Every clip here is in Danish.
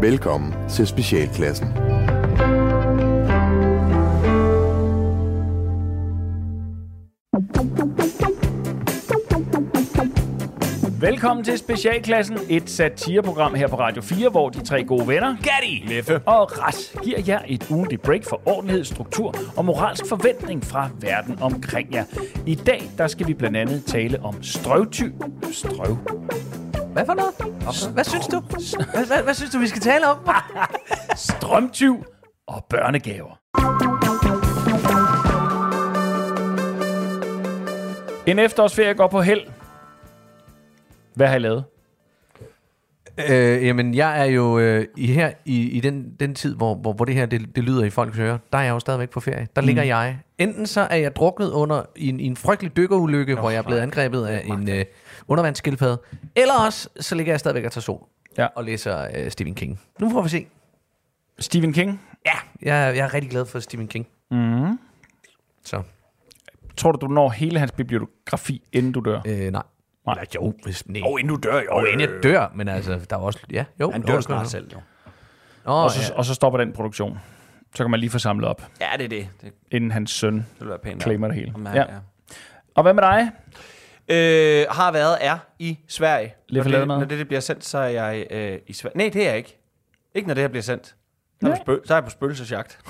Velkommen til Specialklassen. Velkommen til Specialklassen, et satireprogram her på Radio 4, hvor de tre gode venner, Gatti, Leffe. og Ras, giver jer et ugentligt break for ordentlighed, struktur og moralsk forventning fra verden omkring jer. I dag, der skal vi blandt andet tale om strøvty... Strøv? Hvad for noget? Hvad synes du? Hvad, hvad, hvad synes du, vi skal tale om? Strømtyv og børnegaver. En efterårsferie går på held. Hvad har I lavet? øh, jamen, jeg er jo øh, i her i, i den, den tid, hvor, hvor, hvor det her det, det lyder i folks ører, der er jeg jo stadigvæk på ferie. Der ligger jeg. Enten så er jeg druknet under i en, i en frygtelig dykkerulykke, hvor jeg er blevet angrebet af en øh, undervandsskildpadde, eller også så ligger jeg stadigvæk og tager sol Ja. og læser øh, Stephen King. Nu får vi se. Stephen King? Ja, jeg, er- jeg er rigtig glad for Stephen King. Mm. Så, Tror du, du når hele hans bibliografi, inden du dør? øh, nej. Nej. Eller, jo, hvis, nej. Og inden du dør, jo. Og inden jeg dør, men altså, der er også... Ja, jo. Han dør snart selv, jo. Nå, Og så, ja. og så stopper den produktion. Så kan man lige få samlet op, Ja, det er det. Det, inden hans søn det pænt. claimer det hele. Ja. ja. Og hvad med dig? Øh, har været er i Sverige. Lidt når, det, når det, det bliver sendt, så er jeg øh, i Sverige. Nej, det er jeg ikke. Ikke når det her bliver sendt. Så er, jeg spø- så er jeg på spøgelsesjagt.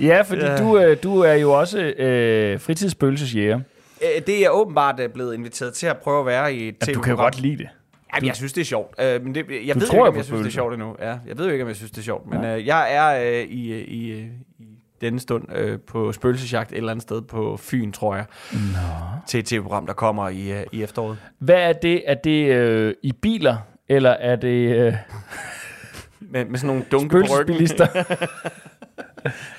Ja, fordi Ja. Du, øh, du er jo også øh, fritidsspøgelsesjæger. øh, det er jeg åbenbart øh, blevet inviteret til at prøve at være i et Ja, du kan jo godt lide det. Jamen, jeg synes, det er sjovt. Øh, men det, jeg Du ved tror ikke, om på jeg synes, det er sjovt endnu. Ja, jeg ved jo ikke, om jeg synes, det er sjovt. Men øh, jeg er øh, i, i, i denne stund øh, på spøgelsesjagt et eller andet sted på Fyn, tror jeg. Nå. Til et tv-program, der kommer i, øh, i efteråret. Hvad er det? Er det øh, i biler, eller er det øh, Med, med sådan nogle dunke spøgelsesbilister?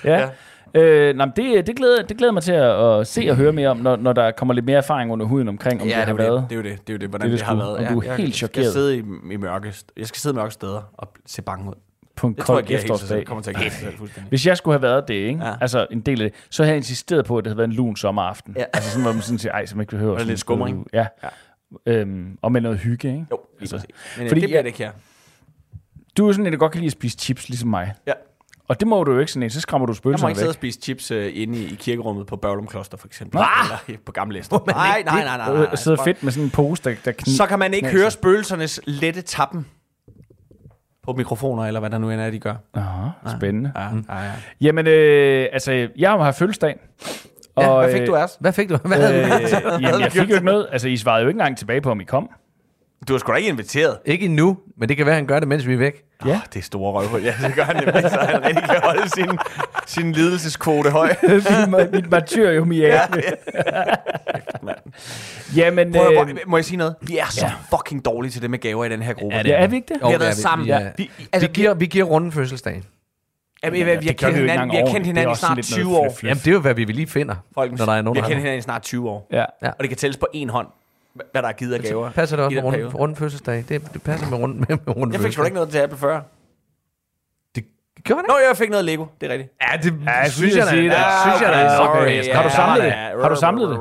ja. ja. Øh, nej, det, det, glæder, det glæder mig til at, at se og høre mere om, når, når der kommer lidt mere erfaring under huden omkring, om Ja, det har det, er jo været. det, det er jo det. Det er jo det, hvordan Det det, det det har været. Og du er jeg, helt jeg chokeret. skal sidde i, i mørke, jeg skal sidde i mørke steder og se bange ud. på en Det tror jeg kold efterårsdag. kommer til at give sig selv fuldstændig. Hvis jeg skulle have været det, ikke? Ja. Altså en del af det, så havde jeg insisteret på, at det havde været en lun sommeraften. Ja. Altså sådan, hvor man sådan siger, ej, som ikke behøver. Og lidt sådan skumring. Ja. ja. Øhm, og med noget hygge, ikke? Jo, lige Altså. Men fordi fordi det bliver det ikke her. Du er sådan en, der godt kan lide at spise chips, ligesom mig. Ja. Og det må du jo ikke sådan en, så skræmmer du Jeg må spøgelserne ikke sidde og væk. spise chips uh, inde i, i kirkerummet på Børlum Kloster, for eksempel. Eller i- på Gamle Læster. Nej, nej, nej, nej. Og nej, sidde nej. fedt med sådan en pose, der, der kni- Så kan man ikke høre spøgelsernes lette tappen på mikrofoner, eller hvad der nu end er, de gør. Aha, spændende. Ja, ja, ja. Jamen, øh, altså, jeg har fødselsdag. ja Og, hvad fik du af os? Hvad fik du? Hvad Øh, havde du? jamen, jeg fik jo ikke noget. Altså, I svarede jo ikke engang tilbage på, om I kom. Du har sgu da ikke inviteret. Ikke endnu, men det kan være, at han gør det, mens vi er væk. Ja. Oh, det er store røvhul. Ja, det gør han nemlig, så han rigtig kan holde sin, sin lidelseskvote høj. mit, mit martyrium i ja. Jamen, Prøv, øh, at- må jeg sige noget? Vi er så fucking dårlige til det med gaver i den her gruppe. Ja, det ja, er vi ikke det? Vi har været er vi. sammen. Ja. Ja. Vi, Altså, vi, giver, vi giver runden fødselsdagen. vi, vi, vi, Ja, har kendt hinanden, vi har kendt hinanden i er snart lidt 20 noget år. Jamen, det er jo, hvad vi lige finder, Folkens, når der er nogen, vi har kendt hinanden i snart 20 år. Ja. Ja. Og det kan tælles på en hånd, hvad der er givet af gaver. Passer det også med periode. runden fødselsdag? Det, det passer med runden, med, med runden Jeg fik sgu ikke noget til Apple før. Det gjorde det Nå, jeg fik noget Lego. Det er rigtigt. Ja, det Ja, jeg synes jeg da. sige det. Ja, synes jeg da. Okay, jeg Har du samlet det? Har du samlet det?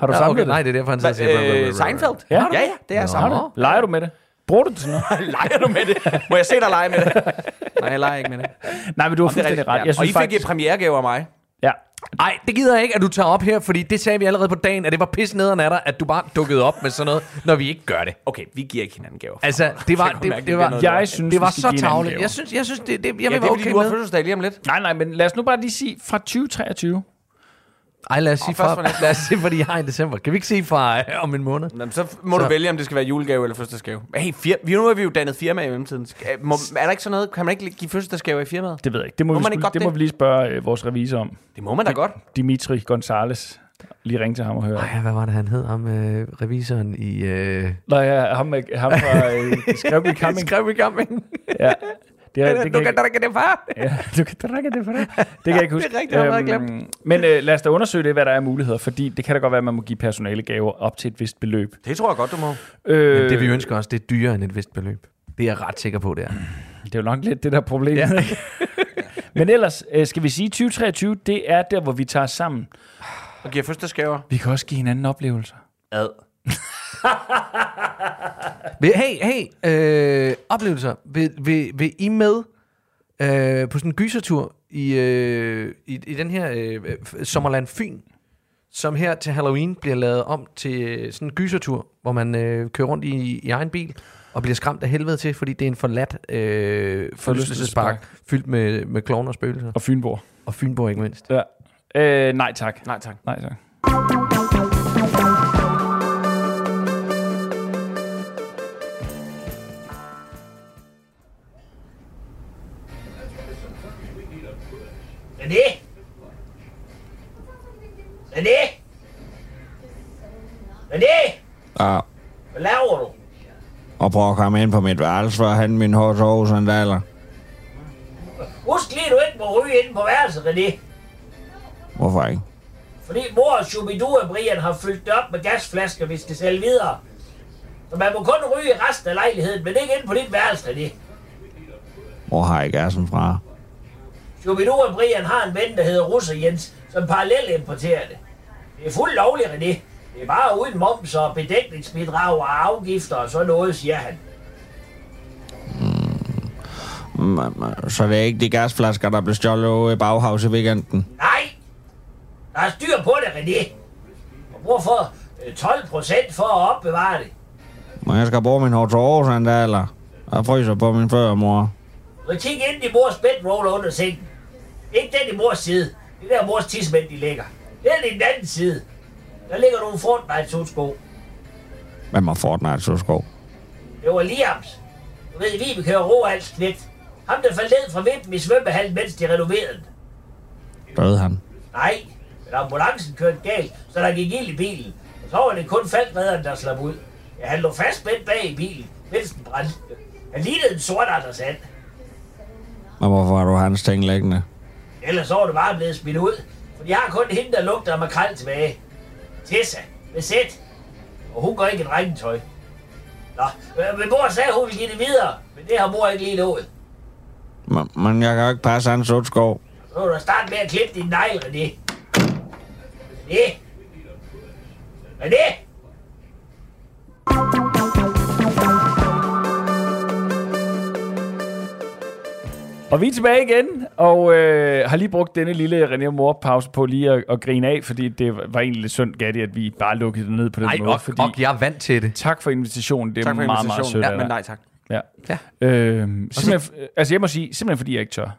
Har du samlet det? nej, det er derfor, han sidder og siger... Seinfeld? Ja. ja, det er samlet. Leger du med det? Bruger du det til noget? Leger du med det? Må jeg se dig lege med det? Nej, jeg leger ikke med det. Nej, men du har Det fuldstændig ret. Jeg Og synes I fik faktisk... premieregave af mig. Ja. Nej, det gider jeg ikke, at du tager op her, fordi det sagde vi allerede på dagen, at det var pis nederen af dig, at du bare dukkede op med sådan noget, når vi ikke gør det. Okay, vi giver ikke hinanden gaver. Altså, det var, det, det, det var, Jeg synes, det var så tavligt. Jeg synes, jeg synes det, det, jeg Ja, vil det er være fordi, okay du har fødselsdag lige om lidt. Nej, nej, men lad os nu bare lige sige fra 2023. Ej, lad os sige fra, lad os sige, fordi jeg har i december. Kan vi ikke sige fra øh, om en måned? Jamen, så må så. Du vælge, om det skal være julegave eller fødselsdagsgave. Hey, fir- vi, nu er vi jo dannet firma i mellemtiden. Skal- Må, er der ikke sådan noget? Kan man ikke give fødselsdagsgaver i firmaet? Det ved jeg ikke. Det må, Må vi, man ikke godt det må det? vi lige spørge øh, vores revisor om. Det må man da godt. Dimitri Gonzales. Lige ringe til ham og høre. Ej, hvad var det, han hed? Ham, øh, revisoren i... Øh... Nej, ja, ham, med- ham fra øh, Discovery Coming. Skrev gammel. Ja. Det, er, det, Du kan kan jeg, drikke det far. ja, du kan drikke det for det. Det kan jeg ikke huske. Det er rigtigt, jeg Øhm, Men øh, lad os da undersøge det, hvad der er af muligheder, fordi det kan da godt være, at man må give personale gaver op til et vist beløb. Det tror jeg godt, du må. Øh, Men det vi ønsker os, det er dyrere end et vist beløb. Det er jeg ret sikker på, det er. Det er jo nok lidt det der problem. Ja. Men ellers, øh, skal vi sige, 2023, det er der, hvor vi tager sammen. Og giver fødselsdagsgaver. Vi kan også give hinanden oplevelser. Ad. Hey, hey, øh, oplevelser. Vil, vil, vil I med øh, på sådan en gysertur i, øh, i, i den her øh, Sommerland Fyn, som her til Halloween bliver lavet om til øh, sådan en gysertur, hvor man øh, kører rundt i, i egen bil og bliver skræmt af helvede til, fordi det er en forladt øh, forlystelsespark fyldt med, med klovner og spøgelser. Og Fynborg. Og Fynborg ikke mindst. Ja. Øh, nej tak. Nej, tak. Nej tak. René? René? Ja, Hvad laver du? og prøv at komme ind på mit værelse for at hente min hårdt sandaler. Husk lige, du ikke må ryge inde på værelset, René. Hvorfor ikke? Fordi mor og Shubidua og Brian har fyldt det op med gasflasker, vi skal sælge videre. Så man må kun ryge resten af lejligheden, men ikke inde på dit værelse, René. Hvor har I gassen fra? Shubidua og Brian har en ven, der hedder Russer Jens, som parallelt importerer det. Det er fuldt lovligt, René. Det er bare uden moms og bedækningsbidrag og afgifter og sådan noget, siger han. Mm, mm, Så det er ikke de gasflasker, der blev stjålet i Bauhaus i weekenden? Nej! Der er styr på det, René. Og brug for øh, 12 procent for at opbevare det. Men jeg skal bruge min hårdt sandaler. Jeg fryser på min fødder, mor. Så kig ind i mors bedroller under sengen. Ikke den i mors side. Det der mors tidsmænd, de ligger. Det er den anden side. Der ligger nogle Fortnite-sko. Hvem har Fortnite så sko? Det var Liams. Du ved, vi kører Roalds knægt. Ham, der faldt ned fra vippen i svømmehallen, mens de renoverede den. Døde han? Nej, men ambulancen kørte galt, så der gik ild i bilen. Og så var det kun faldredderen, der slap ud. Ja, han lå fast spændt bag i bilen, mens den brændte. Han lignede en sort Anders And. Men hvorfor har du hans ting liggende? Ellers så var det bare blevet smidt ud. For jeg har kun hende, der lugter af makrel tilbage. Tessa, med sæt. Og hun går ikke i drengetøj. Nå, men mor sagde, hun ville give det videre. Men det har mor ikke lige lovet. Men, men jeg kan jo ikke passe hans sko. Så må du starte med at klippe din negl, René. René? René? Og vi er tilbage igen, og øh, har lige brugt denne lille René Mor pause på lige at, at grine af, fordi det var egentlig lidt synd, Gatti, at vi bare lukkede det ned på den Nej, måde. og, fordi, og jeg er vant til det. Tak for invitationen, det er Tak for meget, meget sødt Ja, men nej tak. Ja. Ja. Øh, simpelthen, altså jeg må sige, simpelthen fordi jeg ikke tør.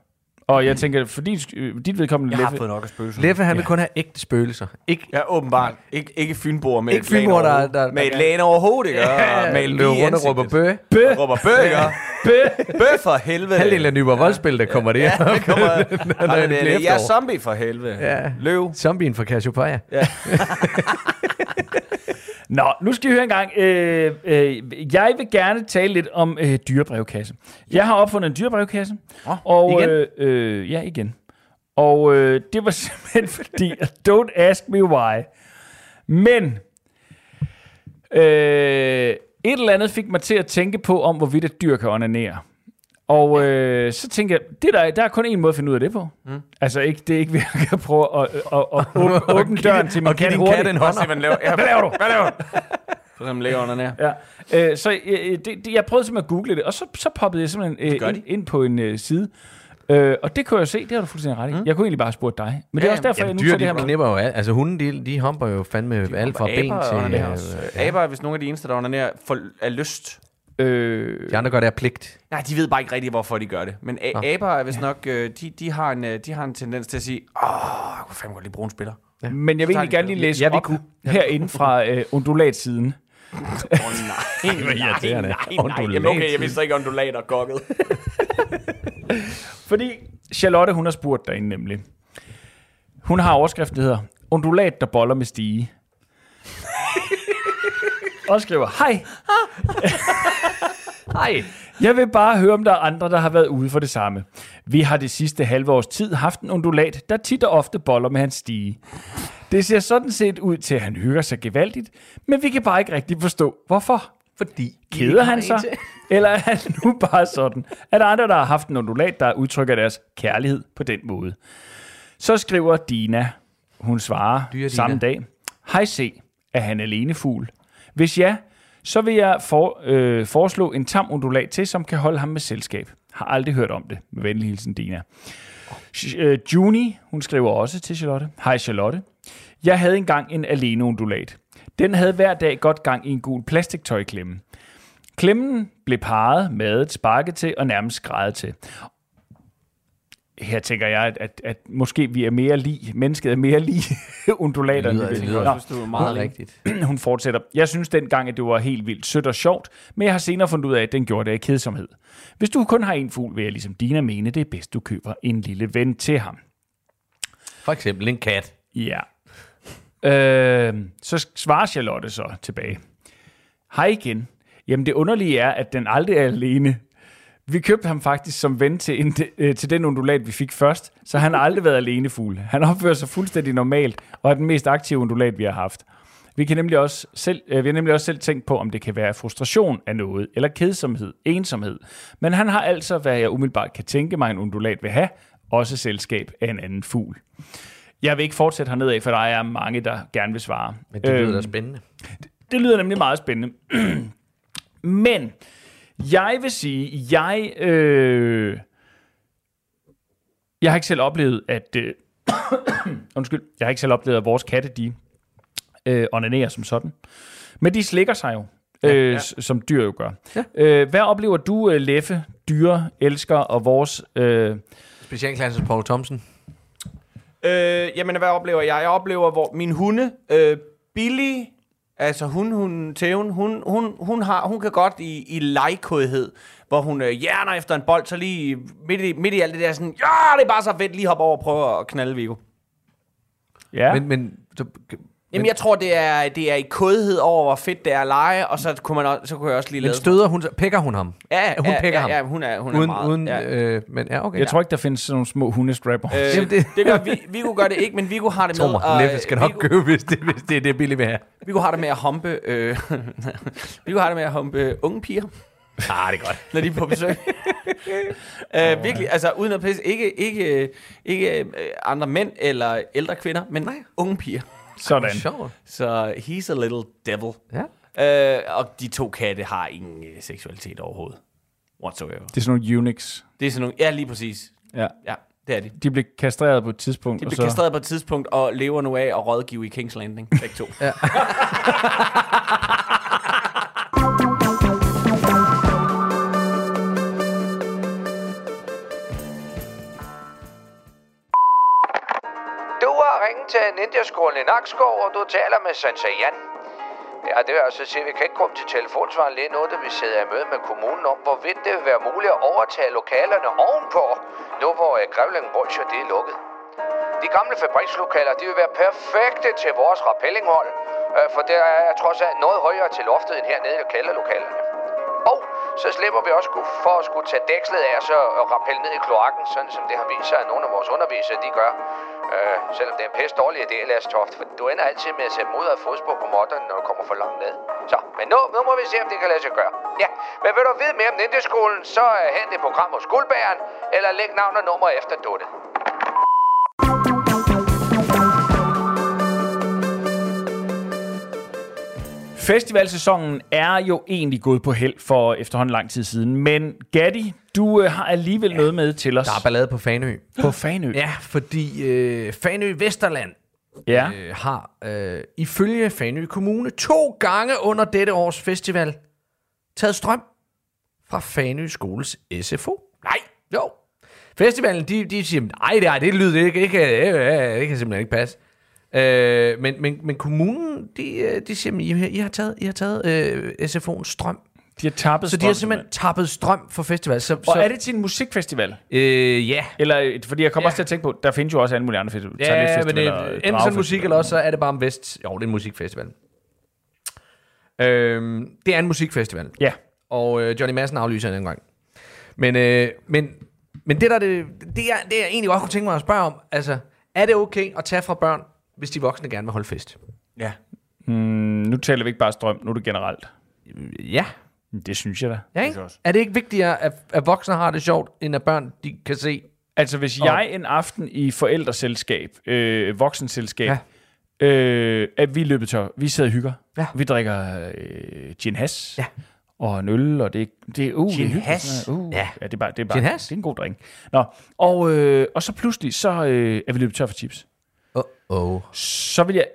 Og jeg tænker, fordi øh, dit vedkommende Jeg har Leffe- fået nok af spøgelser. Leffe, han vil kun have ægte spøgelser. Ikke Ja, åbenbart. Ik- ikke fynboer med Ikke et fynboer, der- der- Med der- et læn over hovedet, ikke? Og med løber rundt og råber bø. Bø, Råber bø, ikke? bø. Bø for helvede. Halvdelen af Nyborg Voldspil, der kommer det. Ja, det kommer. er det det, efterår. jeg er zombie for helvede. Ja. Løv. Zombien fra Cassiopeia. Nå, nu skal I høre en gang. Øh, øh, jeg vil gerne tale lidt om øh, dyrebrevkasse. Jeg har opfundet en dyrebrevkasse. Åh, og, igen? Øh, øh, ja, igen. Og øh, det var simpelthen fordi, don't ask me why. Men øh, et eller andet fik mig til at tænke på, om hvorvidt et dyr kan onanere. Og øh, så tænker jeg, det der, der er kun en måde at finde ud af det på. Mm. Altså, ikke, det er ikke ved at jeg prøve at, at, at, at åbne, åbne døren til min og give kat din hurtigt. kat en hånd. Hvad laver, ja, Hvad laver du? Hvad laver du? For eksempel ligger under nær. Ja. Øh, så øh, det, det, jeg prøvede simpelthen at google det, og så, så poppede jeg simpelthen øh, ind, de. ind på en øh, side. Øh, og det kunne jeg se, det har du fuldstændig ret i. Mm. Jeg kunne egentlig bare have spurgt dig. Men det er Ja, også derfor, jeg Jamen, nu dyr, tager det de her med. knipper jo alt. Altså, hunden, de, de humper jo fandme alt fra ben til... øh, ja. Aber er vist nogle af de eneste, der onanerer for, af lyst. Øh, De andre gør det af pligt. Nej, de ved bare ikke rigtigt, hvorfor de gør det. Men a- aber er vist nok, øh, de, de, har en, øh, de har en tendens til at sige, åh, jeg kunne fandme godt lige bruge en spiller. men jeg vil egentlig gerne lige læse Ja, vi op kunne. herinde fra øh, undulatsiden. Åh, nej. Hvor irriterende. nej, nej. Jamen, okay, jeg vidste ikke, undulater gokket. Fordi Charlotte, hun har spurgt derinde nemlig. Hun har overskriften, der hedder Undulat, der boller med stige. Og skriver, hej, Nej. Jeg vil bare høre, om der er andre, der har været ude for det samme. Vi har det sidste halve års tid haft en undulat, der tit og ofte boller med hans stige. Det ser sådan set ud til, at han hygger sig gevaldigt, men vi kan bare ikke rigtig forstå, hvorfor. Fordi... Keder han sig? Eller er han nu bare sådan? Er der andre, der har haft en undulat, der udtrykker deres kærlighed på den måde? Så skriver Dina. Hun svarer Dyre Dina. samme dag. Hej se, er han alene fugl? Hvis ja, så vil jeg for, øh, foreslå en tam undulat til, som kan holde ham med selskab. Har aldrig hørt om det. Med venlig hilsen, Dina. Øh, Juni, hun skriver også til Charlotte. Hej Charlotte. Jeg havde engang en alene undulat. Den havde hver dag godt gang i en gul plastiktøjklemme. Klemmen blev parret, madet, sparket til og nærmest skrejet til. Her tænker jeg, at, at, at måske vi er mere lige, mennesket er mere lige undulaterne. Det lyder- det Nå, Hvis du er Meget meget rigtigt. hun fortsætter. Jeg synes dengang, at det var helt vildt sødt og sjovt, men jeg har senere fundet ud af, at den gjorde det af kedsomhed. Hvis du kun har en fugl, vil jeg ligesom Dina mene, det er bedst, du køber en lille ven til ham. For eksempel en kat. Ja. Øh, så svarer Charlotte så tilbage. Hej igen. Jamen det underlige er, at den aldrig er alene. Vi købte ham faktisk som ven til, en, øh, til den undulat, vi fik først, så han har aldrig været alene fugl. Han opfører sig fuldstændig normalt, og er den mest aktive undulat, vi har haft. Vi, kan nemlig også selv, øh, vi har nemlig også selv tænkt på, om det kan være frustration af noget, eller kedsomhed, ensomhed. Men han har altså, hvad jeg umiddelbart kan tænke mig, en undulat vil have, også selskab af en anden fugl. Jeg vil ikke fortsætte hernede af, for der er mange, der gerne vil svare. Men det lyder Øhm, da spændende. det lyder nemlig meget spændende. Men jeg vil sige, jeg øh, jeg har ikke selv oplevet, at øh, undskyld, jeg har ikke selv oplevet, at vores katte de øh, onanerer som sådan. Men de slikker sig jo, øh, ja. som dyr jo gør. Ja. Øh, hvad oplever du, øh, Leffe, dyre, elsker og vores... Øh, Specialklasse Paul Thomsen. Øh, jamen, hvad oplever jeg? Jeg oplever, hvor min hunde, øh, Billy, altså hun, hun, Tæven, hun, hun, hun, har, hun kan godt i, i legkodhed, hvor hun øh, hjerner efter en bold, så lige midt i, midt i alt det der sådan, ja, det er bare så fedt, lige hoppe over og prøve at knalde Viggo. ja, Men, men, så, Jamen, jeg tror, det er, det er i kodhed over, hvor fedt det er at lege, og så kunne, man også, så kunne jeg også lige men lade... støder hun, pækker hun ham? Ja, hun ja, pækker ja, ham. Ja, hun er, hun er uden, meget... uden, ja. øh, men ja, okay. jeg tror ikke, der findes sådan nogle små hundestrapper. Øh, Jamen, det- det gør vi. Viggo gør det ikke, men Viggo har det med... mig, at- Leffe skal nok købe, hvis det, hvis det er det, Billy vil have. Viggo har det med at humpe... Øh, Viggo har det med at humpe unge piger. Ah, det er godt. når de er på besøg. øh, virkelig, altså uden at pisse. Ikke, ikke, ikke andre mænd eller ældre kvinder, men Nej. unge piger. Sådan. Sjovt. Så he's a little devil. Ja. Øh, og de to katte har ingen øh, seksualitet overhovedet. Whatsoever. Det er sådan nogle Unix. Det er sådan nogle... Ja, lige præcis. Ja. Ja, det er de. De blev kastreret på et tidspunkt. De og blev så... kastreret på et tidspunkt og lever nu af at rådgive i King's Landing. Begge to. ja. Du til Ninjaskolen i Nakskov, og du taler med Sensei Jan. Ja, det vil altså sige, at vi kan ikke komme til telefonsvaren lige nu, da vi sidder i møde med kommunen om, hvorvidt det vil være muligt at overtage lokalerne ovenpå, nu hvor uh, Grævling Bolsjer det er lukket. De gamle fabrikslokaler, de vil være perfekte til vores rappellinghold, uh, for der er trods alt noget højere til loftet end hernede i kælderlokalerne. Og så slipper vi også for at skulle tage dækslet af og så og rappelle ned i kloakken, sådan som det har vist sig, at nogle af vores undervisere de gør. Øh, selvom det er en pæst dårlig idé Lars toft, for du ender altid med at sætte mod af fodspor på modderne, når du kommer for langt ned. Så, men nu, nu må vi se, om det kan lade sig gøre. Ja, men vil du vide mere om Ninja-skolen, så uh, hent et program hos Guldbæren, eller læg navn og nummer efter Dutte. Festivalsæsonen er jo egentlig gået på held for efterhånden lang tid siden, men Gatti, du øh, har alligevel noget med til os Der er ballade på Fanø. på Fanø. Ja, fordi øh, Fanø Vesterland ja. øh, har øh, ifølge Fanø Kommune to gange under dette års festival taget strøm fra Fanø Skoles SFO. Nej, jo. Festivalen, de, de siger, nej, det, er, det lyder ikke, ikke, det, det, det kan simpelthen ikke passe. Øh, men, men, men kommunen, de, øh, de siger, I, har- I har taget, I har taget øh, SFO'ens strøm. De har tappet Så de har simpelthen tappet strøm for festival. Så, Og så, er det til en musikfestival? Øh, ja. Eller, øh, fordi jeg kommer Ja. også til at tænke på, der findes jo også alle mulige andre festivaler. Ja, men det er enten sådan musik, eller også så er det bare om vest. Jo, det er en musikfestival. Øhm, det er en musikfestival. Ja. Og øh, Johnny Madsen aflyser en gang. Men, øh, men, men det der, det, det, er, det jeg egentlig godt kunne tænke mig at spørge om, altså, er det okay at tage fra børn, hvis de voksne gerne vil holde fest? ja. Mm, nu taler vi ikke bare strøm, nu er det generelt. Ja. Det synes jeg da. ja ikke? Er det ikke vigtigere, at, at voksne har det sjovt, end at børn de kan se? Altså, hvis jeg en aften i forældreselskab, øh, voksenselskab, Ja. Øh, at vi er løbet tør. Vi sidder og hygger. Ja. Vi drikker øh, gin has. Ja. Og en øl, og det, det er... Uh, det er Gin sådan noget. Uh, Ja. ja. det er bare, det er bare Gin has? Det er en god drink. Nå, og, øh, og så pludselig, så øh, er vi løbet tør for chips. Uh-oh. Så vil jeg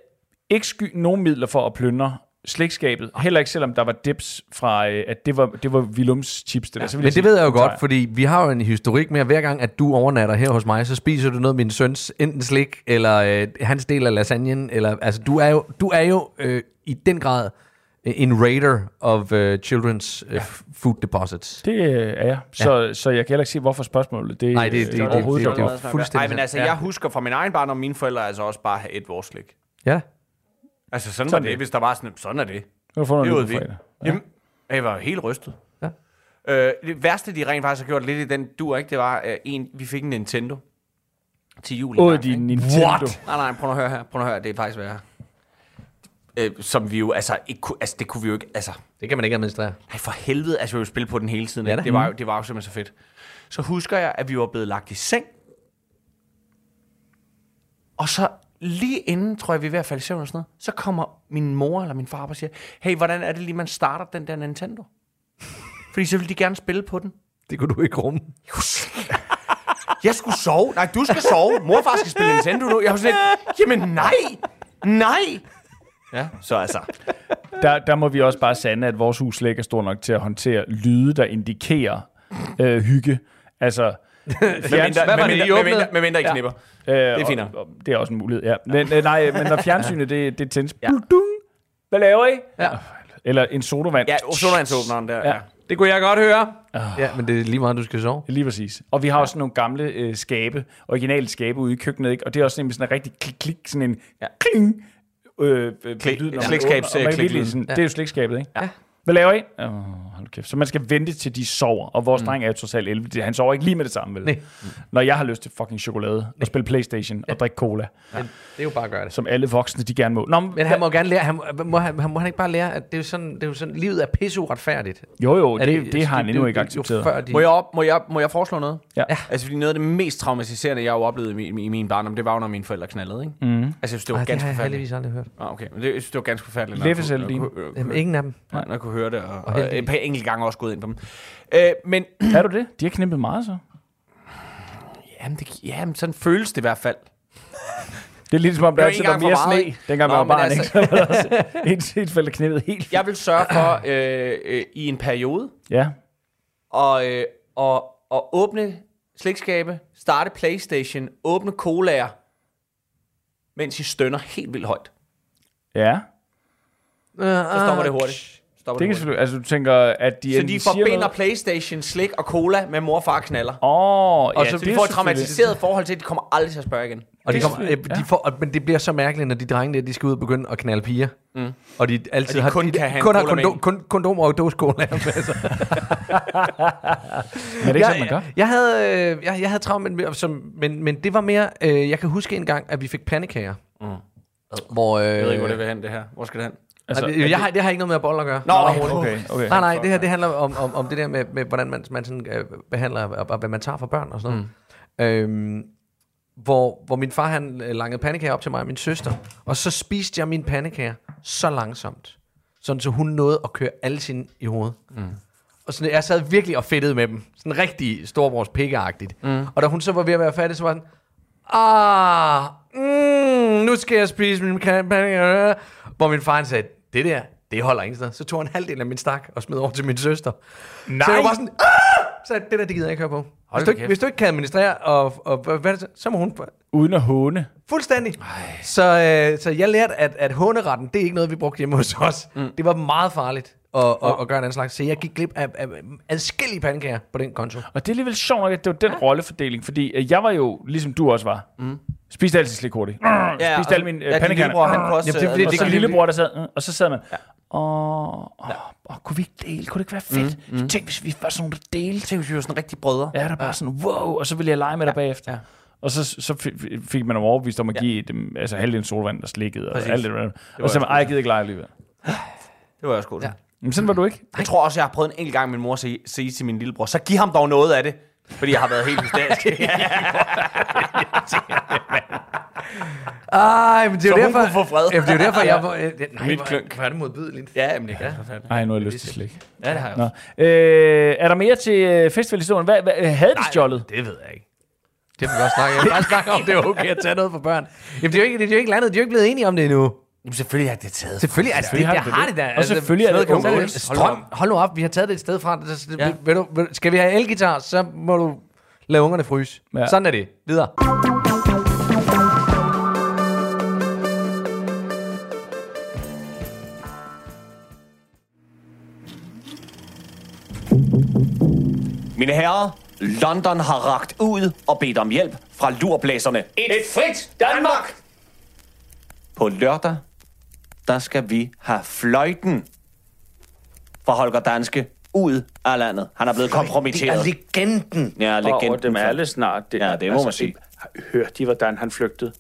ikke sky nogen midler for at plyndre slægtskabet. Heller ikke selvom der var dips fra, øh, at det var, det var Willums chips. Det der. Så vil Men sige, det ved jeg jo godt, fordi vi har jo en historik med, at hver gang, at du overnatter her hos mig, så spiser du noget af min søns enten slik, eller øh, hans del af lasagnen, eller, altså, du er jo, du er jo øh, i den grad en raider of øh, children's øh, food deposits. Det øh, er jeg. Så, så jeg kan heller ikke se, hvorfor spørgsmålet det, Nej, det- det- det- overhovedet det- det- dukker det- op. fuldstændig Nej, men altså, sandt. jeg husker fra min egen barn, og mine forældre altså også bare have et vores slik. Ja. Altså, sådan, Sådan var det. det, hvis der var sådan, sådan er det. Du Det noget fredag. Jamen, jeg var helt rystet. Ja. Øh, det værste, de rent faktisk har gjort lidt i den dur, ikke? Det var, øh, en, vi fik en Nintendo til jul. Åh, din? Nintendo. What? Nej, nej, prøv at høre her. Prøv at høre, det er faktisk værre. Øh, som vi jo, altså, ikke, kunne- altså, det kunne vi jo ikke, altså, Det kan man ikke administrere. nej, for helvede, altså, vi jo spille på den hele tiden. Ja det, var jo, det var jo simpelthen så fedt. Så husker jeg, at vi var blevet lagt i seng, og så lige inden, tror jeg, vi er ved at falde i søvn og sådan noget, så kommer min mor eller min far op og siger, hey, hvordan er det lige, man starter den der Nintendo? Fordi så vil de gerne spille på den. Det kunne du ikke rumme. Jeg skulle sove. Nej, du skal sove. Mor og far skal spille Nintendo nu. Jeg var sådan lidt, jamen nej, nej. Ja, så altså. Der, der må vi også bare sande, at vores hus ikke er stor nok til at håndtere lyde, der indikerer øh, hygge. Altså, Hvad var det, I åbnede? medmindre, medmindre I knipper. øh, det er fint nok. Og, og, det er også en mulighed, ja. Men, øh, nej, men når fjernsynet, det, det tændes. Ja. Hvad laver I? Ja. Eller en sodavand. Ja, sodavandsåbneren der. Ja. Ja. Det kunne jeg godt høre. Ja, men det er lige meget, du skal sove. Lige præcis. Og vi har også nogle gamle øh, skabe, originale skabe ude i køkkenet, ikke? Og det er også nemlig sådan en rigtig klik-klik, sådan en ja. kling, øh, øh, Klik- lyd, når man åbner, og man virkelig sådan, Det er jo slikskabet, ikke? Ja. Hvad laver I? Oh, hold kæft. Så man skal vente til de sover. Og vores mm. dreng er jo trods alt 11. Det- Han sover ikke lige med det samme, vel? Nej. Når jeg har lyst til fucking chokolade, og spille Playstation, og drikke cola, Ja. Det er jo bare at gøre det. som alle voksne, de gerne må. Nå, Men han må gerne lære, han, må, må, han, må han ikke bare lære, at det er jo sådan, det er jo sådan livet er pisseuretfærdigt. jo, jo, Er det, det har han det- endnu det- ikke det- accepteret. De, Må jeg, op, må, jeg, må jeg foreslå noget? Ja. ja. Altså, fordi noget af det mest traumatiserende, jeg har jo oplevet i min, i min barndom, det var jo, når mine forældre knaldede, ikke? Mm. Altså, jeg synes, det var Ej, det ganske har jeg forfærdeligt. heldigvis aldrig hørt. Ah, okay, men det, jeg synes, det var ganske forfærdeligt. Leffe selv din. Jamen, ingen af dem. Nej, når jeg kunne høre det, og, og, og et par enkelte gange også gået ind på dem. Øh, men, Er du det? De har knippet meget, så. jamen, det, jamen, sådan føles det i hvert fald. Det er lidt som om, der altid var mere sne, ikke? dengang man var barn, altså- ikke? Ens forældre knippet helt Jeg vil sørge for, øh, øh, i en periode, Ja. og, øh, og, og åbne slikskabe, starte Playstation, åbne colaer, mens I stønner helt vildt højt. Ja. Så stopper det hurtigt. Stopper Det kan selvfølgelig, altså du tænker, at de Så de forbinder noget- Playstation, slik og cola med mor og far knaller. Åh, oh, Og ja, så det de er får et traumatiseret forhold til, at de kommer aldrig til at spørge igen. Og de Det er kommer, øh, selvfølgelig- de får, og, men det bliver så mærkeligt, når de drenge der, de skal ud og begynde at knalde piger. Mm. Og de altid Og de har, kun kan have en kun har i. kun, kondomer og dåsekola. Men er det ikke sådan, man gør? jeg, jeg, havde, øh, jeg, jeg havde travlt, men, som, men, men det var mere... Øh, jeg kan huske en gang, at vi fik pandekager. Mm. Hvor, øh, Jeg ved ikke, hvor det vil hen, det her. Hvor skal det hen? Altså, Altså, jeg, har, det har ikke noget med boller at gøre. Nå, okay, okay. okay, okay. Nej, nej, det her det handler om, om, om det der med, med hvordan man, man sådan, øh, behandler, og, og hvad man tager for børn og sådan noget. Øhm, hvor, hvor min far han øh, langede pandekager op til mig og min søster, og så spiste jeg mine pandekager så langsomt, sådan så hun nåede at køre alle sine i hovedet. Mm. Og sådan, jeg sad virkelig og fedtede med dem. Sådan rigtig storbrors pikkeagtigt. Mm. Og da hun så var ved at være færdig, så var den, ah, mm, nu skal jeg spise mine pandekager. Hvor min far sagde, det der, det holder ingen sted. Så tog han halvdelen af min stak og smed over til min søster. Nej. Så jeg var sådan, ah! Så det der, det gider jeg ikke høre på. Hvis da du, ikke, hvis du ikke kan administrere, og, og hvad er det, så- så må hun... Uden at håne. Fuldstændig. Så, øh, så jeg lærte, at, at håneretten, det er ikke noget, vi brugte hjemme hos os. Mm. Det var meget farligt at, at, at gøre en anden slags. Så jeg gik glip af, af adskillige pandekager på den konto. Og det er alligevel sjovt nok, at det var den ja. rollefordeling, fordi øh, jeg var jo, ligesom du også var, mm. spiste altid slik hurtigt. Ja, spiste og- alle mine ja, ja, pandekager. lillebror, han kunne også, Jamen, det, øh, det, og det, så det, lille- lillebror, der sad, øh, og så sad man, åh, åh, åh, kunne vi ikke dele? Kunne det ikke være fedt? Mm. Tænk, hvis vi var sådan nogle, der delte. Tænk, hvis vi var sådan rigtig brødre. Ja, der bare sådan, wow, og så ville jeg lege med dig bagefter. Ja. Og så, så fik, man dem overbevist om at give dem, altså halvdelen solvand, der slikkede, og alt det der. Og så jeg man, ej, jeg gider ikke lege alligevel. Det var jeg sgu. Ja. Men sådan var du ikke. Jeg tror også, jeg har prøvet en enkelt gang min mor at sige, sige til min lillebror, så giv ham dog noget af det. Fordi jeg har været helt hysterisk. Ej, men det er jo derfor... få fred. Jamen, det er jo derfor, jeg... Øh, nej, Mit hvor- klønk. Er det modbydeligt. Ja, men det kan jeg ja. Ej, nu har jeg lyst til slik. Ja, det har jeg Nå. Øh, er der mere til øh, festivalhistorien? Hvad, hvad, havde de stjålet? Det ved jeg ikke. Det vil vi også snakke, jeg vil bare snakke om, det er okay at tage noget for børn. Jamen, det er jo ikke, det er jo ikke landet. De er jo ikke blevet enige om det endnu. Jamen, selvfølgelig er det taget. Selvfølgelig, altså, det, Selvfølgelig det, har har det det det. da. Og selvfølgelig er det kan man- Strøm, hold nu op, vi har taget det et sted fra. Det- det- Ja. Vil du, vil, skal vi have elgitar, så må du lade ungerne fryse. Ja. Sådan er det. Videre. Mine herrer, London har ragt ud og bedt om hjælp fra lurblæserne. Et frit Danmark! På lørdag, der skal vi have fløjten fra Holger Danske ud af landet. Han er blevet kompromitteret. legenden. Ja, Og over legenden. dem alle snart. Det, Ja, det må man sige. Hørte de, hvordan han flygtede?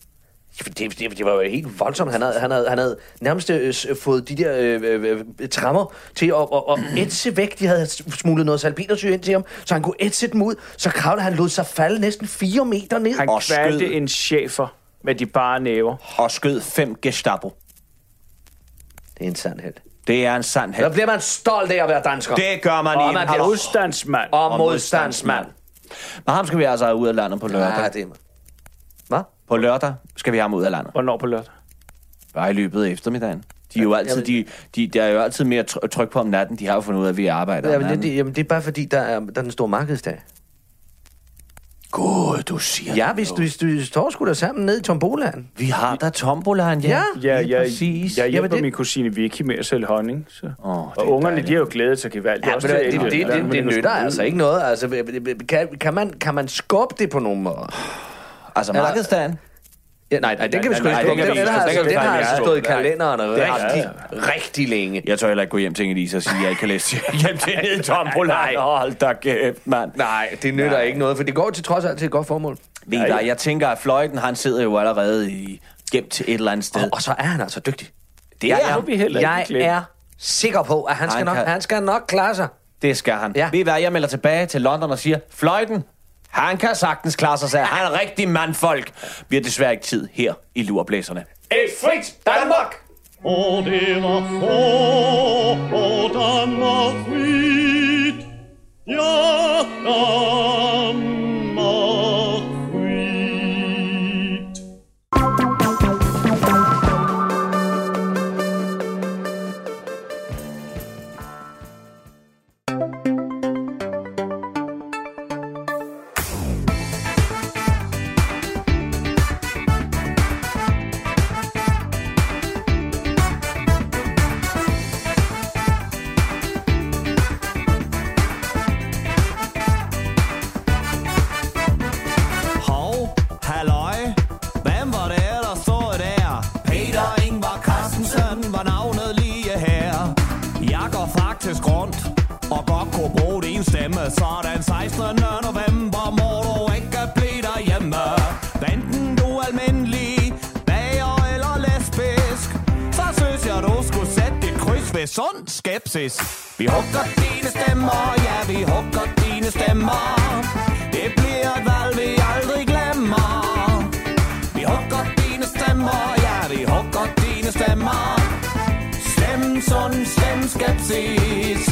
Det, det, det var jo helt voldsomt. Han havde, han havde, han havde nærmest øh, fået de der øh, øh, øh, trammer til at, at, at ætse væk. De havde smuglet noget salpetersyre ind til ham, så han kunne ætse dem ud. Så kravlede han lod sig falde næsten 4 meter ned. Han Og kvalte en chefer med de bare næver. Og skød fem Gestapo. Det er en sand held. Det er en sand Der held. bliver man stolt af at være dansker. Det gør man Og i man en bliver Modstandsmand. Og modstandsmand. Men ham skal vi altså have ud af landet på lørdag. Ja, det er Hvad? På lørdag skal vi have ham ud af landet. Hvornår på lørdag? Bare i løbet af eftermiddagen. De er jo altid, de, de, der er jo altid mere tr- tryk på om natten. De har jo fundet ud af, at vi arbejder Jamen, natten. det, jamen, det er bare fordi, der er, der er den store markedsdag. Gud, du siger Ja, hvis du, hvis du står sgu da sammen ned i Tombolaen. Vi har da tombolaen, ja. Ja. Ja, jeg, præcis. jeg hjælper det- min kusine Vicky med at sælge honning. Så. Åh, det og er ungerne, dejligt. de har jo glædet sig gevaldigt. Ja, Også men det, til det, at- det, det, men det, det er nytter altså ikke noget. Altså, kan, kan, man, kan man skubbe det på nogen måde? Altså markedsdagen. Ja, nej, nej, den kan vi sgu nej, ikke den skubbe. vi- Den, den, har, den den har stået i kalenderen har rigtig, rigtig længe. Jeg tør heller ikke gå hjem til Inge og sige, at jeg ikke kan læse hjem til ned i tombolaen. Hold da kæft, mand. Nej, det nytter ikke noget, for det går til trods alt til et godt formål. Ved hvad, jeg tænker, at Fløjten, han sidder jo allerede i, gemt til et eller andet sted. Og, og så er han altså dygtig. det er han. vi heller Jeg er sikker på, at han skal, Han nok, kan- han skal nok klare sig. Det skal han. Ja. Ved I hvad, jeg melder tilbage til London og siger, Fløjten, han kan sagtens klare sig, jeg. Han er en rigtig mandfolk. Vi har desværre ikke tid her i lurblæserne. Et frit Danmark! Og det var få, og Danmark frit. Ja, Danmark stemme. Så den 16. november må du ikke blive derhjemme. Venten du er almindelig, bager eller lesbisk, så synes jeg, du skulle sætte dit kryds ved sund skepsis. Vi hugger dine stemmer, ja, vi hugger dine stemmer. Det bliver et valg, vi aldrig glemmer. Vi hugger dine stemmer, ja, vi hugger dine stemmer. Stem sund, stem skepsis.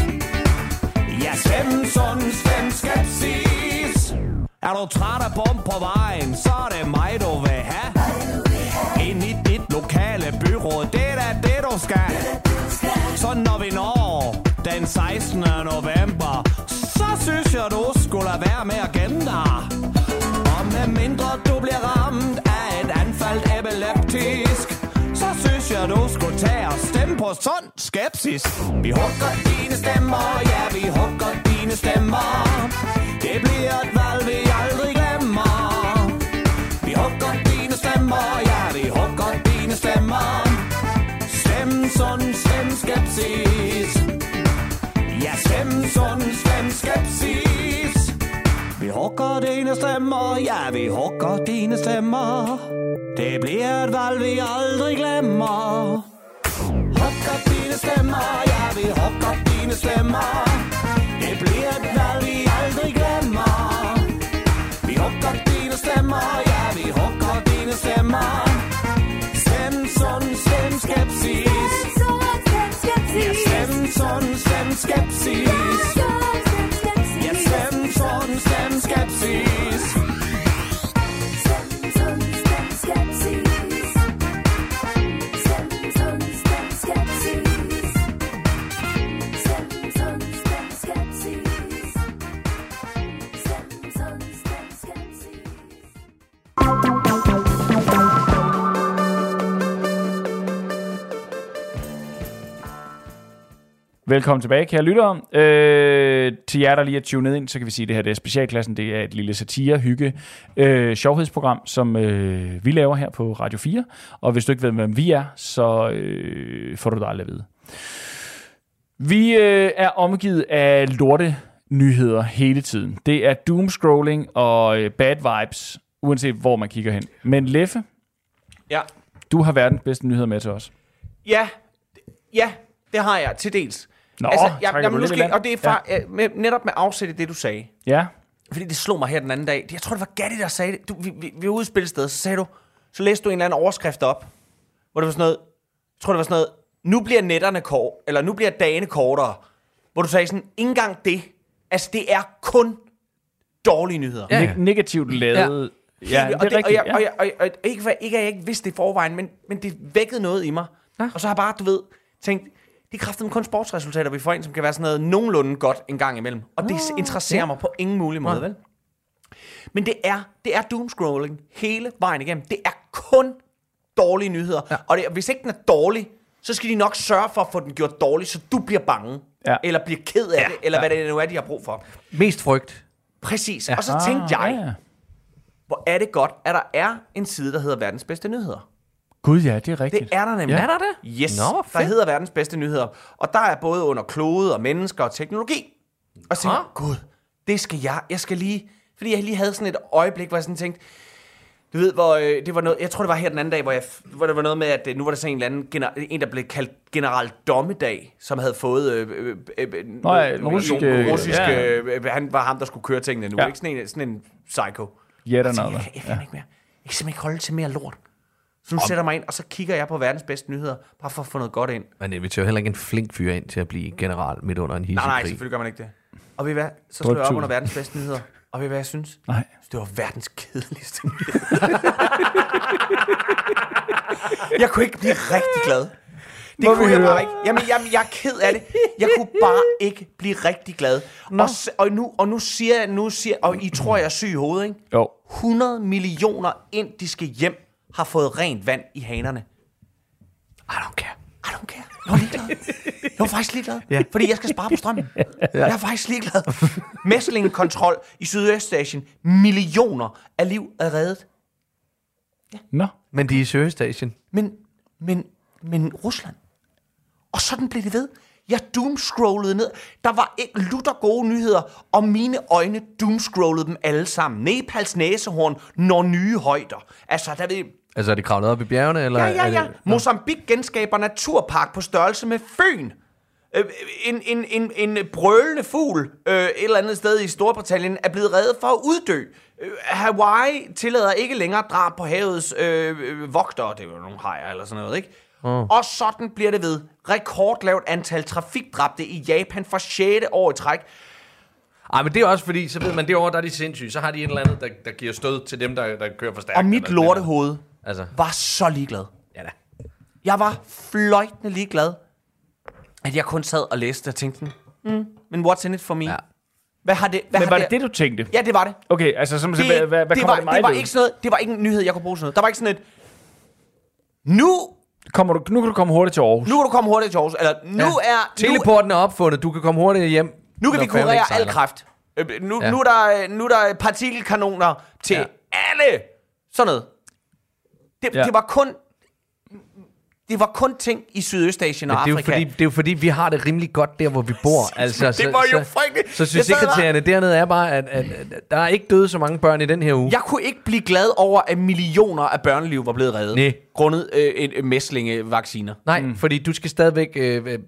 Ja, Svensson, sund, stem skepsis. Er du træt af bum på vejen, så er det mig, du vil have. Ind i dit lokale byråd, det er da det, du skal. Så når vi når den 16. november, så synes jeg, du skulle lade være med at synes jeg, du skulle tage og stemme på sådan skepsis. Vi hugger dine stemmer, ja, vi hugger dine stemmer. Det bliver et valg, vi aldrig glemmer. Vi hugger dine stemmer, ja, vi hugger dine stemmer. Stem sådan, stem skepsis. Ja, stem sådan, stem skepsis hugger dine stemmer, ja, vi hugger dine stemmer. Det bliver et valg, vi aldrig glemmer. Hugger dine stemmer, ja, vi hugger dine stemmer. Det bliver et valg, vi aldrig glemmer. Vi hugger dine stemmer, ja, vi hugger dine stemmer. Stem sådan, stem skepsis. Stem sådan, stem skepsis. Ja, stem sådan, stem skepsis. Velkommen tilbage, kære lyttere. Øh, til jer, der lige er tunet ind, så kan vi sige, at det her det er specialklassen. Det er et lille satire, hygge, øh, sjovhedsprogram, som øh, vi laver her på Radio 4. Og hvis du ikke ved, hvem vi er, så øh, får du det aldrig at vide. Vi øh, er omgivet af lorte nyheder hele tiden. Det er doomscrolling og øh, bad vibes, uanset hvor man kigger hen. Men Leffe, Ja. du har verdens bedste nyheder med til os. Ja, ja, det har jeg til dels. Nå, altså, trækker jamen, nu skal, og det er far, ja. med, netop med afsæt i det, du sagde. Ja, Fordi det slog mig her den anden dag. Jeg tror, det var Gatti, der sagde det. Du, vi, vi, vi var ude i spilsted, så sagde du, så læste du en eller anden overskrift op, hvor det var sådan noget, jeg tror, det var sådan noget, nu bliver netterne kort, eller nu bliver dagene kortere. Hvor du sagde sådan, ikke engang det. Altså, det er kun dårlige nyheder. ja. Ne- negativt lavet. Ja, ja det er og, det, og, rigtigt. jeg, og, jeg, og, jeg, og ikke, ikke at jeg ikke vidste det i forvejen, men, men det vækkede noget i mig. Ja. Og så har jeg bare, du ved, tænkt, det er kraftigt kun sportsresultater, vi får ind, som kan være sådan noget nogenlunde godt en gang imellem. Og det interesserer ja. mig på ingen mulig måde, vel? Men det er, det er doomscrolling hele vejen igennem. Det er kun dårlige nyheder. Ja. Og det, hvis ikke den er dårlig, så skal de nok sørge for at få den gjort dårlig, så du bliver bange. Ja. Eller bliver ked af Ja. det, eller Ja. hvad det nu er, de har brug for. Mest frygt. Præcis. Ja. Og så tænkte jeg, ja. hvor er det godt, at der er en side, der hedder verdens bedste nyheder. Gud ja, det er rigtigt. Det er der nemlig. Ja. Er der det? Yes, Nå, der hedder verdens bedste nyheder. Og der er både under klode og mennesker og teknologi. Og så jeg, gud, det skal jeg. Jeg skal lige... Fordi jeg lige havde sådan et øjeblik, hvor jeg sådan tænkte... Du ved, hvor øh, det var noget... Jeg tror, det var her den anden dag, hvor, jeg, hvor det var noget med, at øh, nu var der sådan en eller anden... Gener, en, der blev kaldt General Dommedag, som havde fået... Øh, øh, øh, Nå ja, den russiske- russiske ja. øh, han var ham, der skulle køre tingene nu. Ja. Ja. Ikke sådan en, sådan en psycho. Yet Jeg, tænkte, another. jeg, kan- jeg kan ikke mere. Jeg kan simpelthen ikke holde til mere lort. Så nu sætter jeg mig ind, og så kigger jeg på verdens bedste nyheder, bare for at få noget godt ind. Man inviterer jo heller ikke en flink fyr ind til at blive general midt under en hissig Nej, nej, selvfølgelig gør man ikke det. Og ved I hvad? Så slår jeg op under verdens bedste nyheder. Og ved I hvad jeg synes? Nej. Det var verdens kedeligste jeg kunne ikke blive rigtig glad. Det Må kunne jeg bare ikke. Jamen, jamen, jeg er ked af det. Jeg kunne bare ikke blive rigtig glad. Og, s- og, nu, og nu siger jeg, nu siger, og I tror, jeg er syg i hovedet, ikke? Jo. 100 millioner indiske hjem har fået rent vand i hanerne. I don't care. I don't care. Jeg var ligeglad. Jeg var faktisk ligeglad. Ja. Fordi jeg skal spare på strømmen. Jeg er faktisk ligeglad. Mæslingekontrol i Sydøstasien. Millioner af liv er reddet. Nå. Men de er i Søgestation. Men, men, men Rusland. Og sådan blev det ved. Jeg doomscrollede ned. Der var ikke lutter gode nyheder, og mine øjne doomscrollede dem alle sammen. Nepals næsehorn når nye højder. Altså, der ved Altså, er de kravlet op i bjergene? Eller Ja, ja, er ja. det- Mozambique genskaber naturpark på størrelse med Fyn. Øh, En, en, en, en brølende fugl øh, et eller andet sted i Storbritannien er blevet reddet for at uddø. Øh, Hawaii tillader ikke længere drab på havets øh, vogtere. Det er jo nogle hajer eller sådan noget, ikke? Mm. Og sådan bliver det ved. Rekordlavt antal trafikdræbte i Japan for 6. år i træk. Ej, men det er også fordi, så ved man, derovre, der er de sindssyge. Så har de et eller andet, der, der giver stød til dem, der, der kører for stærkt. Og mit lortehoved Altså, var så ligeglad. ja da. Jeg var fløjtende ligeglad, at jeg kun sad og læste og tænkte, mm, men what's in it for me? Ja. Hvad har det, hvad Men har var det det, du tænkte? Ja, det var det. Okay, altså som, Det, hvad, hvad, hvad det, kommer var, det mig det var ved? ikke sådan noget, det var ikke en nyhed, jeg kunne bruge sådan noget. Der var ikke sådan et, nu, Kommer du, nu kan du komme hurtigt til Aarhus. nu kan du komme hurtigt til Aarhus, eller nu Ja. er, nu, Teleporten er opfundet. Du kan komme hurtigt hjem. nu kan vi kurere al. Øh, Nu, Ja. nu, er der, nu er der partikelkanoner til ja. alle. Sådan noget. Det, Ja. det var kun, det var kun ting i Sydøstasien og Men det, er jo Afrika. fordi, det er jo fordi, vi har det rimelig godt der, hvor vi bor. Altså, det så, var jo så, frygteligt. så bare- succeskriterierne dernede er bare, at, at, at der er ikke døde så mange børn i den her uge. Jeg kunne ikke blive glad over, at millioner af børneliv var blevet reddet. Nej. Grundet øh, et, et mæslingevacciner. Nej, mm. fordi du skal stadigvæk øh, øh,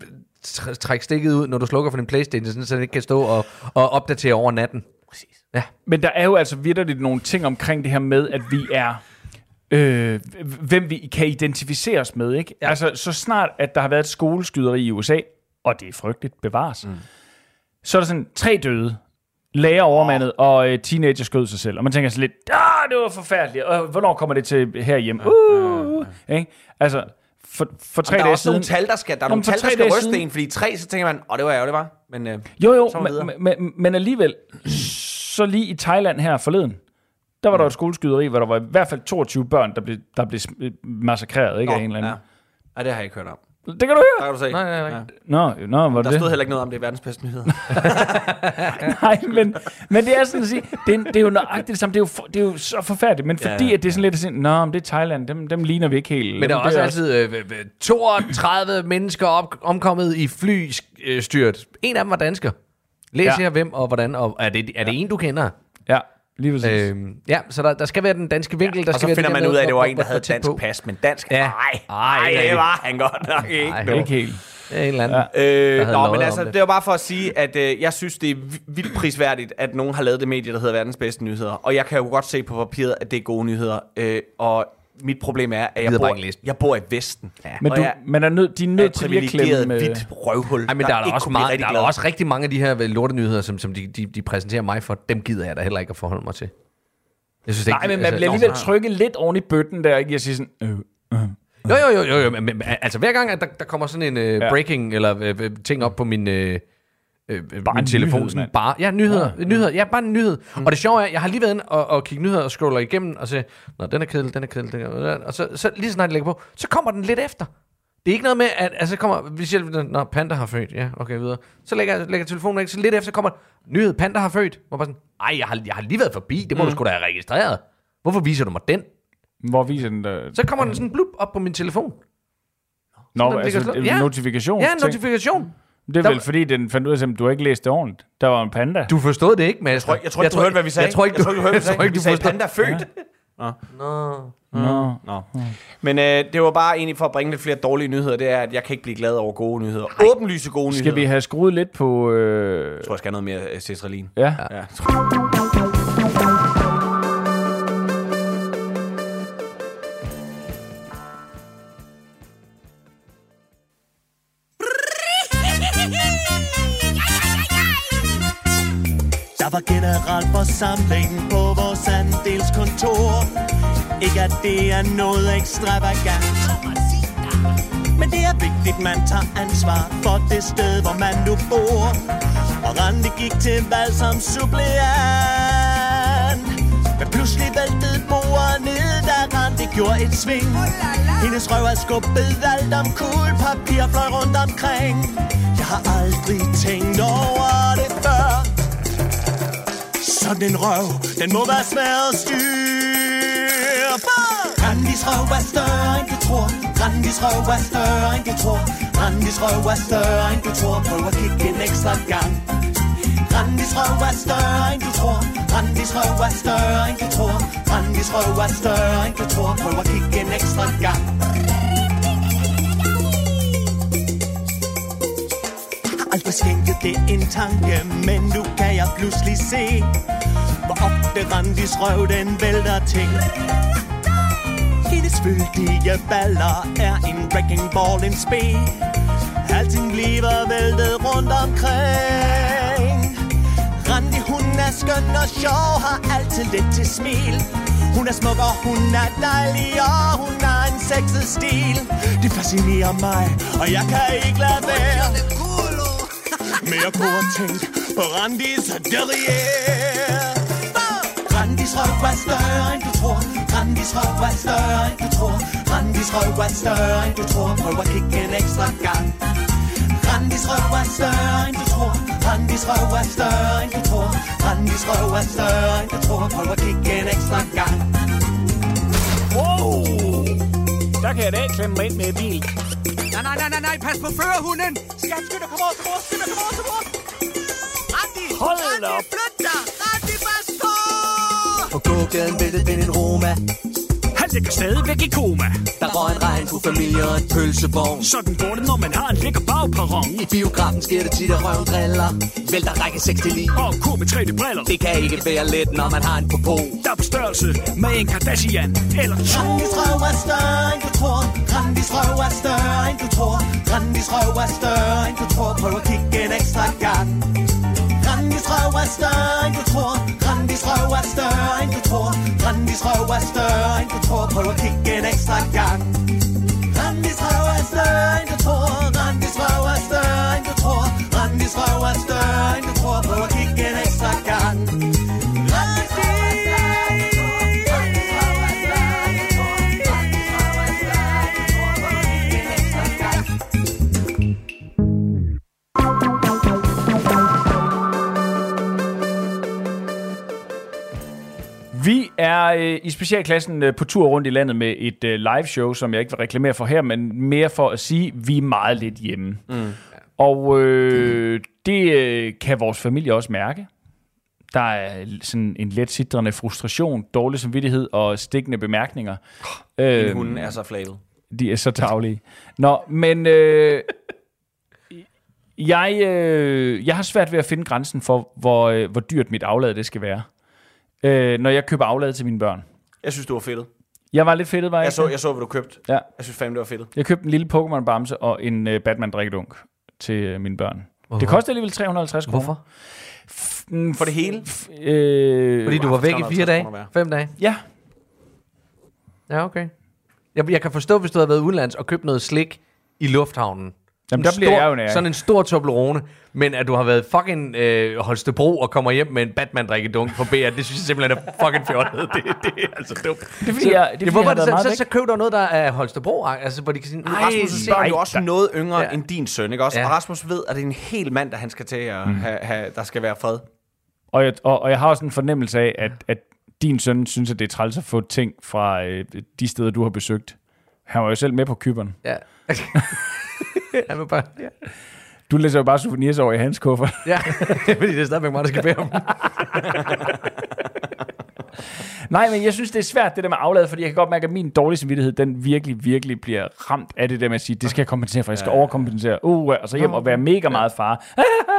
tr- trække stikket ud, når du slukker for din Playstation, sådan, så den ikke kan stå og, og opdatere over natten. Præcis. Ja. Men der er jo altså virkelig nogle ting omkring det her med, at vi er... Øh, hvem vi kan identificere os med, ikke? Ja. Altså, så snart, at der har været et skoleskyderi i USA, og det er frygteligt, bevares. Mm. Så er der sådan tre døde, læger overmandet, og øh, teenager skød sig selv. Og man tænker sådan lidt, ah, det var forfærdeligt, og hvornår kommer det til herhjem? Uh, ikke? Altså, for, for tre der er dage også siden... tal, der skal, der er nogle tal, der skal dage ryste siden- en, fordi tre, så tænker man, åh, det var ærgerligt, var. Men øh, Jo, jo, men, men, men alligevel, så lige i Thailand her forleden, der var der et skoleskyderi, hvor der var i hvert fald 22 børn, der blev, der blev massakreret, ikke Nå, af en eller anden. ja. Nej, det har jeg ikke hørt om. Det kan du høre. Der kan du se. Nej, nej, nej. Ja. Nå, nå, var det Der det? stod heller ikke noget om det i verdens bedste nyheder. Nej, men, men det er sådan at sige, det er, det er jo nøjagtigt det samme, det er jo, for, det er jo så forfærdeligt, men Ja, fordi ja, at det er sådan lidt sige, nå, men det er Thailand, dem, dem ligner vi ikke helt. Men der er også altid øh, øh, 32 mennesker op, omkommet i flystyrt. En af dem var dansker. Læs Ja. ja. her hvem og hvordan. Og er det, er det en, du kender? Ja, lige præcis. Øhm, ja, så der, der skal være den danske vinkel. Der og skal så være finder man ud af, at det var en, der havde dansk på. pas, men dansk, Ja. nej, Ej, nej, det var han godt nok ikke. Nej, ikke helt. Det er en eller anden. Ja. Øh, nå, men altså, det. det var bare for at sige, at øh, jeg synes, det er vi- vildt prisværdigt, at nogen har lavet det medie, der hedder verdens bedste nyheder. Og jeg kan jo godt se på papiret, at det er gode nyheder. Øh, og mit problem er, at jeg bor, ikke jeg bor i Vesten. Ja. men du, jeg man er nødt, de er er nødt til lige at klemme... øh, hvidt røvhul. Ej, men der, er, der ikke også meget, rigtig der er også rigtig mange af de her lortenyheder, som, som de, de, de præsenterer mig for. Dem gider jeg da heller ikke at forholde mig til. Jeg synes Nej, men man bliver alligevel trykket lidt oven i bøtten der, ikke? Jeg siger sådan, øh, Jo, jo, jo, jo, jo men, altså hver gang, at der, der kommer sådan en øh, Ja. breaking eller øh, øh, ting op på min, øh, øh, Bare min en telefon, nyhed, sådan bare, ja, nyheder, ja. nyheder, ja, bare en nyhed. Mm. Og det sjove er, jeg har lige været inde og, og kigge nyheder og scroller igennem og se, nå, den er kedelig, den er kedelig, den er kedelig. og så, så lige så snart jeg lægger på, så kommer den lidt efter. Det er ikke noget med, at altså kommer, hvis jeg, når Panda har født, ja, okay, videre. Så lægger jeg lægger telefonen væk, så lidt efter kommer nyhed, Panda har født. Hvor bare sådan, ej, jeg har, jeg har lige været forbi, det må mm. du sgu da have registreret. Hvorfor viser du mig den? hvor viser den der... Så kommer den sådan blup op på min telefon. Nå, den altså, en Ja. notifikation. Ja, notifikation. Det er Der vel fordi, den fandt ud af, at du har ikke læst det ordentligt. Der var en panda. Du forstod det ikke, Mads. Jeg tror, jeg tror ikke, du hørte, hvad vi sagde. Jeg tror ikke, jeg tror, du hørte, hvad vi jeg tror sagde. ikke, Vi du sagde panda født. Nå. Nå. Nå. Men øh, det var bare egentlig for at bringe lidt flere dårlige nyheder, det er, at jeg kan ikke blive glad over gode nyheder. Åbenlyse gode nyheder. Skal vi have skruet lidt på... Øh... Jeg tror, jeg skal have noget mere øh, cetralin. Ja. Ja. Var generelt forsamling på vores andelskontor. Ikke at det er noget ekstravagant. Men det er vigtigt, man tager ansvar for det sted, hvor man nu bor. Og Randi gik til valg som suppleant. Men pludselig væltede bordet ned, da Randi gjorde et sving. Hendes røv er skubbet alt om kul, papir fløj rundt omkring. Jeg har aldrig tænkt over det før sådan en røv, den må være svær at styre. På. Randis røv er større end du tror. Randis røv er større end du tror. Randis røv er større end du tror. Prøv at kigge en ekstra gang. Randis røv er større end du tror. Randis røv er større end du tror. Randis røv er større end du tror. Prøv at kigge en ekstra gang. Aldrig skænket det en tanke Men nu kan jeg pludselig se Hvor ofte Randis røv den vælter ting Hendes fyldige baller er en wrecking ball, en spe Alting bliver væltet rundt omkring. Randi hun er skøn og sjov Har altid lidt til smil. Hun er smuk og hun er dejlig Og hun har en sexet stil. Det fascinerer mig Og jeg kan ikke lade være men jeg kunne have tænkt på Randis derrière Randis røv er større end du tror. Randis røv er større end du tror. Randis røv er større end du tror. Prøv at kigge en ekstra gang. Randis røv er større end du tror. Randis røv er større end du tror. Randis røv er større end du tror. Prøv at kigge en ekstra gang. Wow! Der kan jeg da klemme mig ind med i bil. Nej, nej, nej, nej, nej, pas på førerhunden! Skat, skynd dig, kom over til mor, skynd dig, kom over til mor! Randi! Hold Randi, op. flyt dig! Randi, pas på! På gågaden væltede den en Roma ligger stadigvæk i koma. Der røg en regnbuefamilie og en pølsevogn. Sådan går det, når man har en lækker bag togperron I biografen sker det tit, at røven driller Vælter række 6 til 9 Og kur med 3D-briller Det kan ikke være let, når man har en popo Der er på størrelse med en Kardashian Eller to. Randis røv er større, end du tror. Randis røv er større, end du tror. Randis røv er større, end du tror. Prøv at kigge en ekstra gang. Randis røv er større, end du tror Randis røv er større, end du tror. Randis røv er større, end du tror. Prøv at kigge en ekstra gang. Randis røv er større, end du tror. Randis røv er større, end du tror. Randis røv er større, end du tror. Prøv at kigge en ekstra gang. Er øh, i specialklassen øh, på tur rundt i landet med et øh, live show, som jeg ikke vil reklamere for her, men mere for at sige, at vi er meget lidt hjemme. Mm. Og øh, det øh, kan vores familie også mærke. Der er sådan en let sidrende frustration, dårlig samvittighed og stikkende bemærkninger. Min Øhm, hunde er så flabet. De er så tavlige. Nå, men øh, jeg, øh, jeg har svært ved at finde grænsen for, hvor, øh, hvor dyrt mit aflad det skal være. Øh, når jeg køber aflad til mine børn. Jeg synes, du var fedtet. Jeg var lidt fedtet, var jeg Jeg så, jeg så, hvad du købte. Ja. Jeg synes fandme, det var fedtet. Jeg købte en lille Pokémon-bamse og en øh, Batman-drikkedunk til øh, mine børn. Hvorfor? Det koster alligevel 350 kroner. Hvorfor? Mm, For det hele? Øh, Fordi du var væk i 350 fire dage? Fem dage? Ja. Ja, okay. Jeg, jeg kan forstå, hvis du havde været udenlands og købt noget slik i lufthavnen. Jamen, En der bliver stor, jeg jo nær. Sådan en stor Toblerone, men at du har været fucking øh, Holstebro og kommer hjem med en Batman-drikkedunk på BR, det synes jeg simpelthen er fucking fjollet. Det, det er altså dumt. Det er fordi, jeg, det er, fordi, jeg været så, så, væk. så køb dig noget, der er Holstebro, altså hvor de kan sige, Men Rasmus' børn er jo også noget yngre Ja. end din søn, ikke også? Ja. Og Rasmus ved, at det er en hel mand, der han skal til at Mm. have, have, der skal være fred. Og jeg, og, og jeg har også en fornemmelse af, at, at din søn synes, at det er træls at få ting fra øh, de steder, du har besøgt. Han var jo selv med på kyberen. Ja. Han vil bare, ja. Du læser jo bare souvenirs over i hans kuffert. ja. fordi det er stadigvæk mig, der skal bære dem. Nej, men jeg synes, det er svært, det der med aflad, fordi jeg kan godt mærke, at min dårlige samvittighed, den virkelig, virkelig bliver ramt af det der med at sige, det skal jeg kompensere for, jeg skal overkompensere, uh, og så hjem og være mega meget far.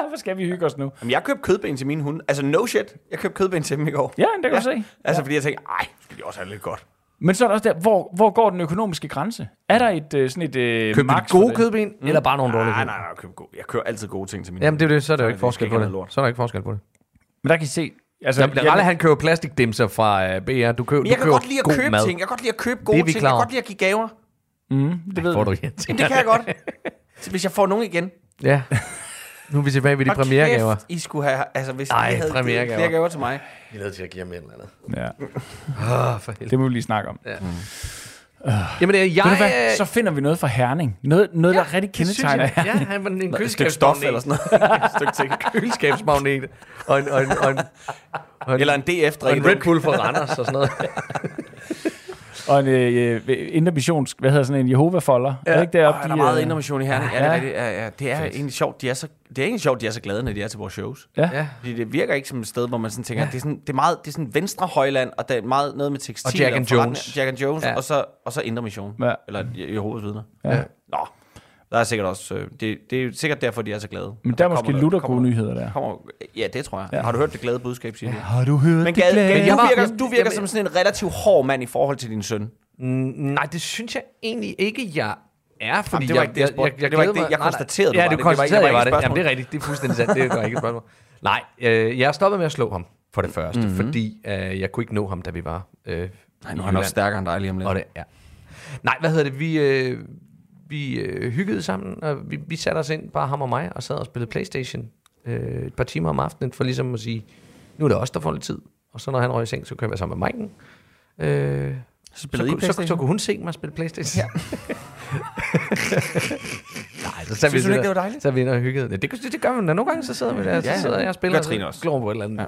Hvor skal vi hygge os nu? Jamen, jeg købte kødben til min hund. Altså, no shit. Jeg købte kødben til dem i går. Ja, det kan du se. Altså, fordi jeg tænkte, ej, skal de også have lidt godt. Men så er der også der, hvor, hvor går den økonomiske grænse? Er der et øh, sådan et øh, Køb max gode det? kødben, mm. eller bare nogle dårlige Nej, nej, nej, jeg køber, gode. jeg køber altid gode ting til min Jamen det er det, så er der jo ikke forskel på det. lort. Så er der ikke forskel på det. Men der kan I se, altså, jeg- Ralle, han køber plastikdimser fra uh, BR. Du køber, Men du jeg kan køber godt lide at købe mad. ting. Jeg kan godt lide at købe gode Det er ting. Jeg kan godt lide at give gaver. Mm, det ved Får du. du igen. Jamen, det kan jeg godt. Så hvis jeg får nogen igen. Ja. Nu er vi tilbage ved de kæft, I skulle have, altså hvis Ej, I havde givet premieregaver. flere gaver til mig. Jeg er nødt til at give ham et eller andet. Ja, Åh, for helvede. det må vi lige snakke om. Ja. Jamen, det er jeg... Du hvad? Så finder vi noget fra Herning. Noget, noget ja, der rigtig kendetegner jeg. Herning. Ja, han var en Et stykke stof eller sådan noget. Et stykke ting. Køleskabsmagnet. Og en, og en, og en, og en, Eller en DF og en Red Bull fra Randers og sådan noget. Og en øh, øh, indre missions, hvad hedder sådan en Jehova-folder. Ja. Er det ikke deroppe, Åh, der er de, meget øh, intermission i Herning. Ja, Ja. det, er, ja, ja, det er egentlig sjovt. De er så, det er egentlig sjovt, de er så glade, når de er til vores shows. Ja. Ja. Fordi det virker ikke som et sted, hvor man sådan tænker, ja. det, er sådan, det er meget, det er sådan venstre højland, og der er meget noget med tekstil. Og Jack and forretning- Jones. Jack and Jones, Ja. ja. og, så, og så Indre Mission. Ja. Eller Jehovas vidner. Ja. Nå, der er sikkert også, øh, det, det er sikkert derfor, de er så glade. Men der er måske lutter gode nyheder der. Kommer, ja, det tror jeg. Ja. Ja. Har du hørt det glade budskab, siger de? Har du hørt Men Gade, Gade, Men jeg du virker, du virker Jamen- som sådan en relativt hård mand i forhold til din søn. Mm, nej, det synes jeg egentlig ikke, jeg er, fordi det var jeg, ikke det, jeg spurgte. Det var ikke det, jeg nej, konstaterede, Ja, du det. Det var konstaterede, det jeg var det. et Jamen, det er rigtigt. Det er fuldstændig sandt. Det var ikke et spørgsmål. Nej, øh, jeg stoppede med at slå ham, for det første, mm-hmm. fordi øh, jeg kunne ikke nå ham, da vi var øh, Nej, nu er han også stærkere end dig lige om lidt. Og det er. Nej, hvad hedder det? Vi, øh, vi øh, hyggede sammen, og vi, vi satte os ind, bare ham og mig, og sad og spillede Playstation øh, et par timer om aftenen, for ligesom at sige, nu er det os, der får lidt tid. Og så når han røg i seng, så kører vi sammen med Mike'en. Øh, så, spillede I kunne- så, så, PlayStation? kunne hun se mig spille Playstation. Ja. Nej, så satte vi, ikke, det var dejligt? Så vi ind og hyggede. Det, det, det gør vi da nogle gange, så sidder vi der, så Ja, sidder jeg og spiller, gør Trine også. glor på et eller andet. Ja.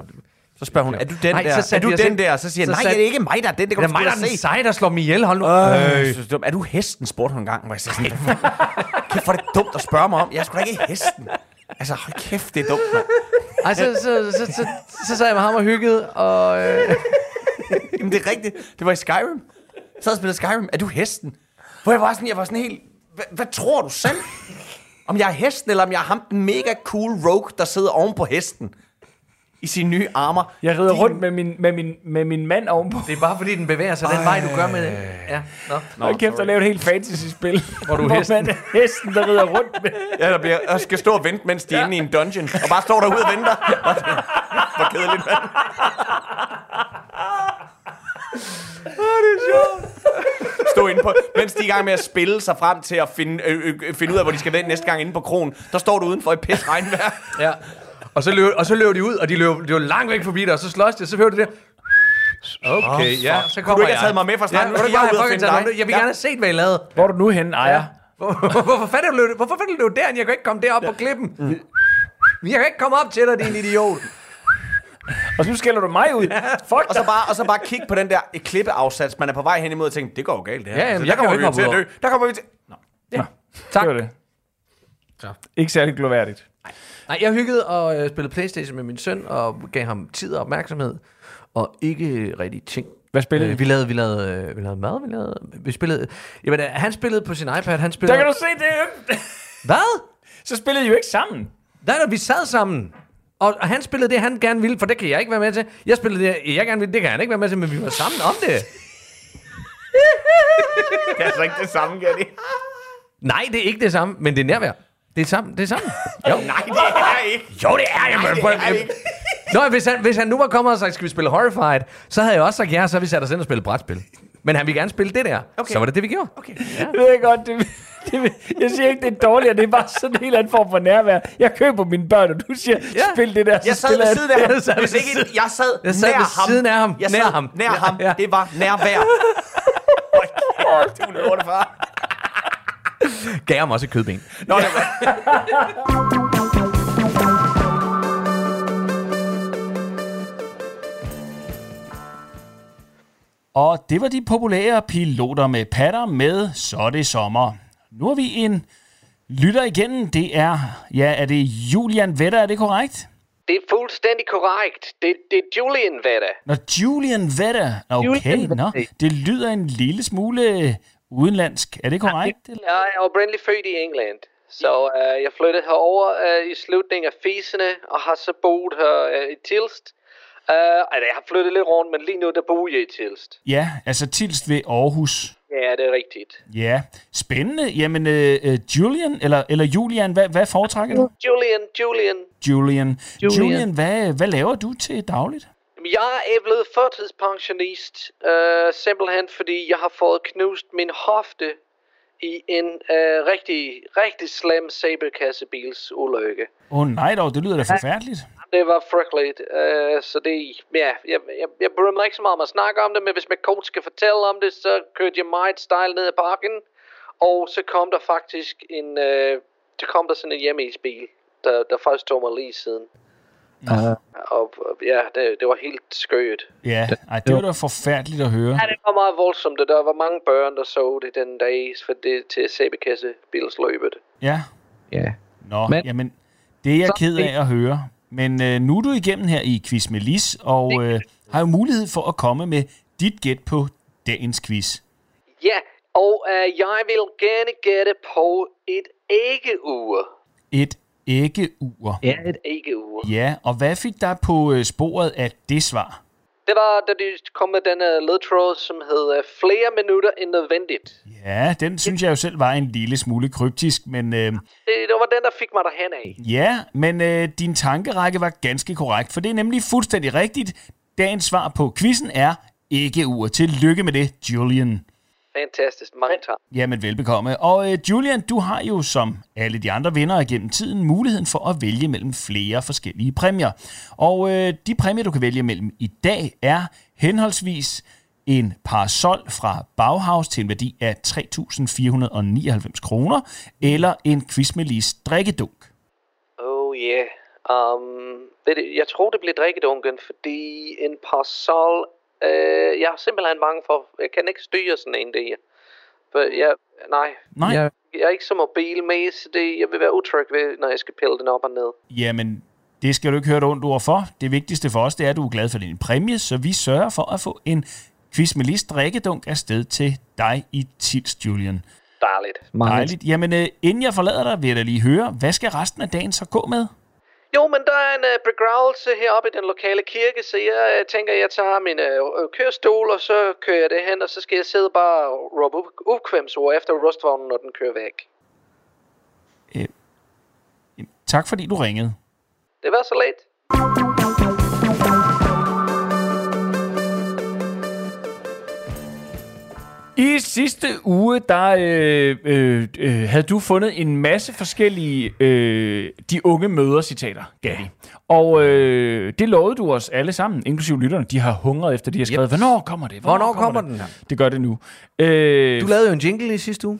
Så spørger hun, er du den Nej, så der? Er satte du den der? Så siger Så jeg, nej, satte- det er ikke mig, der er den. Det Det er mig, der er den se. seje, der slår mig ihjel. Hold nu. Øh, er du hesten, spurgte hun en gang. Hvor jeg sagde sådan, kæft, hvor er det dumt at spørge mig om. Jeg er sgu da ikke hesten. Altså, hold kæft, det er dumt, mand. Ej, så, så, så, så, så sad jeg med ham og hyggede, og... Øh, Jamen, det er rigtigt. Det var i Skyrim. Så havde jeg spillet Skyrim. Er du hesten? Hvor jeg var sådan, jeg var sådan helt... Hvad, hvad tror du selv? Om jeg er hesten, eller om jeg er ham den mega cool rogue, der sidder oven på hesten. I sine nye armer. Jeg rider Din- rundt med min, med, min, med min mand ovenpå. Det er bare fordi, den bevæger sig den vej, du gør med det. Ja, nå. Nå, Hold kæft, at lave et helt fantasy-spil. Hvor du er hesten. man er hesten, der rider rundt med. Ja, der bliver, jeg skal stå og vente, mens de er inde i en dungeon. Og bare står derude og venter. Hvor kedeligt, mand. Åh, det er sjovt. Stå inde på, mens de er i gang med at spille sig frem til at finde, øh, øh, finde ud af, hvor de skal vente næste gang inde på kronen. Der står du udenfor i pis regnvejr. Ja. Og så, løb, og så løb de ud, og de løb, de var langt væk forbi dig, og så slås de, og så hører du det. Okay, Åh, oh, ja, så Kunne kommer du ikke have jeg. taget mig med fra starten? Ja, Nu jeg taget dig. mig. Jeg vil Ja. gerne have set, hvad I lavede. Hvor er du nu henne, Ejer? Hvor- Hvorfor fanden løb, hvorfor fanden løb du der? Jeg kan ikke komme derop på klippen. Jeg kan ikke komme op til dig, din idiot. Og så skælder du mig ud. Fuck Og så bare, og så bare kig på den der klippeafsats, man er på vej hen imod og tænke, det går jo galt det her. Ja, jamen, Altså, jeg der kommer ikke vi til at dø. Der kommer vi til... Tak. Det var det. Ikke særlig gloværdigt. Nej, jeg hyggede og øh, spillede Playstation med min søn, og gav ham tid og opmærksomhed, og ikke rigtig ting. Hvad spillede øh, vi? lavede, vi, lavede, øh, vi lavede mad, vi lavede... Vi spillede... Jamen, øh, han spillede på sin iPad, han Der spillede... kan du se det. Hvad? Så spillede I jo ikke sammen. Nej, nej, vi sad sammen. Og, han spillede det, han gerne ville, for det kan jeg ikke være med til. Jeg spillede det, jeg gerne ville, det kan han ikke være med til, men vi var sammen om det. Det er altså ikke det samme, Gatti. Nej, det er ikke det samme, men det er nærvær. Det er sammen. Det er sammen. Jo. Nej, det er ikke. Jo, det er jeg. Nej, det er ikke. Nå, hvis han, hvis han nu var kommet og sagt, skal vi spille Horrified, så havde jeg også sagt ja, så vi sat os ind og spille brætspil. Men han ville gerne spille det der, okay. så var det det, vi gjorde. Okay. Det ved jeg godt. Det, det, jeg siger ikke, det er dårligt, det er bare sådan en helt anden form for nærvær. Jeg køber mine børn, og du siger, Ja. spil det der, så Jeg sad spiller ved siden af ham. Jeg sad Hvis ved ikke, siden- jeg sad, Jeg sad nær ved ham. siden af ham. Jeg Nær ham. Nær Ja, ham. ja. Det var nærvær. Hold kæft, du lorte, far. Gav ham også et kødben. Nå, det var... Og det var de populære piloter med patter med Så er det sommer. Nu har vi en lytter igen. Det er, ja, er det Julian Vetter, er det korrekt? Det er fuldstændig korrekt. Det, det er Julian Vedder. Nå, Julian Vetter. Okay, Julian nå. Vetter. Det lyder en lille smule udenlandsk. Er det korrekt? Jeg er oprindeligt født i England. Så uh, jeg flyttede herover uh, i slutningen af 80'erne og har så boet her uh, i Tilst. Uh, altså, jeg har flyttet lidt rundt, men lige nu der bor jeg i Tilst. Ja, altså Tilst ved Aarhus. Ja, det er rigtigt. Ja, spændende. Jamen, øh, øh, Julian, eller, eller Julian, hvad, hvad foretrækker du? Julian, Julian. Julian. Julian. Julian, hvad, hvad laver du til dagligt? Jeg er blevet førtidspensionist, uh, simpelthen fordi jeg har fået knust min hofte i en uh, rigtig, rigtig slem sabelkassebilsulykke. Åh oh, nej dog, det lyder da forfærdeligt. Det var frygteligt, uh, så det, ja, jeg, jeg, jeg bryder mig ikke så meget om at snakke om det, men hvis min coach skal fortælle om det, så kørte jeg meget stejl ned ad bakken, og så kom der faktisk en, uh, så kom der sådan en hjemmeisbil, der, der faktisk tog mig lige siden. Uh, og ja, det, det var helt skørt. Ja, ej, det var da forfærdeligt at høre. Ja, det var meget voldsomt, og der var mange børn, der så det den dag for det til sæbekassebilsløbet. Ja. Ja. Nå, Men, jamen, det er jeg ked af at høre. Men øh, nu er du igennem her i Quiz med Lis, og øh, har jo mulighed for at komme med dit gæt på dagens quiz. Ja, og uh, jeg vil gerne gætte på et æggeur. Et æggeur. Ja, et æggeur. Ja, og hvad fik dig på øh, sporet af det svar? Det var, da de kom med den uh, ledtråd, som hed uh, flere minutter end nødvendigt. Ja, den synes jeg jo selv var en lille smule kryptisk, men øh, Det, det var den, der fik mig derhen af. ja, men øh, din tankerække var ganske korrekt, for det er nemlig fuldstændig rigtigt. Dagens svar på quizzen er æggeur. Tillykke med det, Julian. Fantastisk, mange tak. Jamen velbekomme. Og øh, Julian, du har jo som alle de andre vinder gennem tiden muligheden for at vælge mellem flere forskellige præmier. Og øh, de præmier, du kan vælge mellem i dag, er henholdsvis en parasol fra Bauhaus til en værdi af 3.499 kroner, eller en quiz med Lis drikkedunk. Oh yeah. Um, jeg tror, det bliver drikkedunken, fordi en parasol... Øh, jeg er simpelthen bange for... Jeg kan ikke styre sådan en der. For jeg... Nej. Nej. Jeg, jeg er ikke så mobil med, så det, jeg vil være utryg ved, når jeg skal pille den op og ned. Jamen, det skal du ikke høre et ondt ord for. Det vigtigste for os, det er, at du er glad for din præmie, så vi sørger for at få en quiz med Lis drikkedunk afsted til dig i Tils, Julian. Dejligt. Dejligt. Jamen, øh, inden jeg forlader dig, vil jeg da lige høre, hvad skal resten af dagen så gå med? Jo, men der er en uh, begravelse heroppe i den lokale kirke, så jeg uh, tænker, jeg tager min uh, kørestol, og så kører jeg det hen, og så skal jeg sidde bare og råbe ukvemsord efter rustvognen, når den kører væk. Tak fordi du ringede. Det var så let. I sidste uge, der øh, øh, øh, havde du fundet en masse forskellige øh, de unge møder citater, Gatti. Og øh, det lovede du os alle sammen, inklusive lytterne. De har hungret efter, de har skrevet, hvornår kommer det? Hvornår kommer den? Det gør det nu. Øh, Du lavede jo en jingle i sidste uge.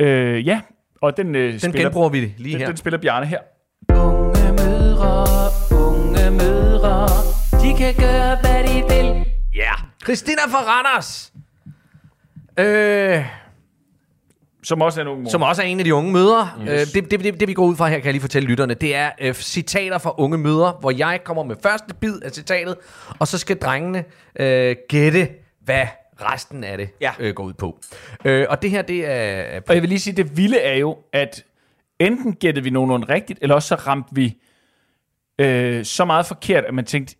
øh, ja, og den, øh, den genbruger vi lige den, her. Den spiller Bjarne her. Unge mødre, unge mødre, de kan gøre, hvad de vil. Ja. Yeah. Christina fra Randers. Øh, som også er en ung mor. Som også er en af de unge mødre. Yes. Øh, det, det, det, det, vi går ud fra her, kan jeg lige fortælle lytterne, det er øh, citater fra unge mødre, hvor jeg kommer med første bid af citatet, og så skal drengene øh, gætte, hvad resten af det ja. øh, går ud på. Øh, og det her, det er... Og jeg vil lige sige, det vilde er jo, at enten gættede vi nogenlunde rigtigt, eller også så ramte vi øh, så meget forkert, at man tænkte,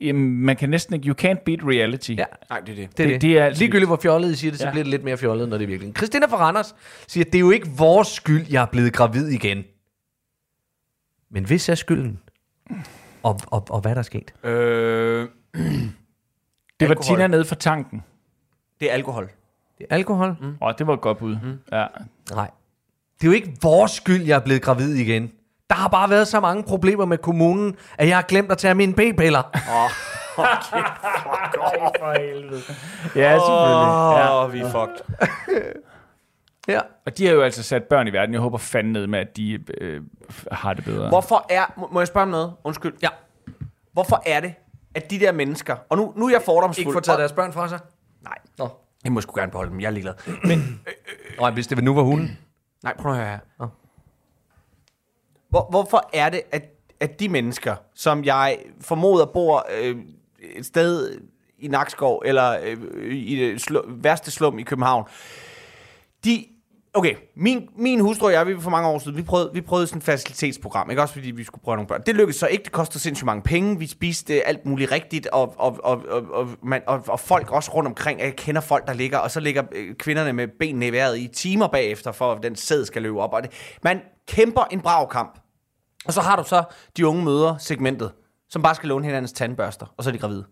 øh, man kan næsten ikke, you can't beat reality. Ja. Nej, det er det. Det er, det, det er Ligegyldigt, hvor fjollet I siger det, så Ja. bliver det lidt mere fjollet, når det er virkelig. Christina fra Randers siger, det er jo ikke vores skyld, jeg er blevet gravid igen. Men hvis er skylden? Og, og, og hvad er der sket? Øh, Det var Alkohol. Tina nede for tanken. det er alkohol. Det er alkohol? Mm. Åh, det var et godt bud. Mm. Ja. Nej. Det er jo ikke vores skyld, jeg er blevet gravid igen. Der har bare været så mange problemer med kommunen, at jeg har glemt at tage mine p-piller. Åh, for helvede. Ja, selvfølgelig. Ja. Åh, vi er fucked. ja. Og de har jo altså sat børn i verden. Jeg håber fanden ned med, at de øh, har det bedre. Hvorfor er... Må, må jeg spørge om noget? Undskyld. Ja. Hvorfor er det, at de der mennesker... Og nu, nu er jeg fordomsfuld. Ikke få taget deres børn fra sig? Nej. Nå. Jeg må sgu gerne beholde dem. Jeg er ligeglad. Men, Nej, hvis det nu var hun. nej, prøv at høre her. Nå. Hvor, hvorfor er det, at, at de mennesker, som jeg formoder bor øh, et sted i Nakskov, eller øh, i det slu, værste slum i København, de... Okay, min, min hustru og jeg, vi for mange år siden, vi prøvede, vi prøvede sådan et facilitetsprogram, ikke også fordi vi skulle prøve nogle børn. Det lykkedes så ikke, det kostede sindssygt mange penge, vi spiste alt muligt rigtigt, og, og, og, og, og, man, og, og folk også rundt omkring, jeg kender folk, der ligger, og så ligger øh, kvinderne med benene i vejret i timer bagefter, for at den sæd skal løbe op. Og det, man kæmper en brav kamp. Og så har du så de unge møder segmentet, som bare skal låne hinandens tandbørster, og så er de gravide.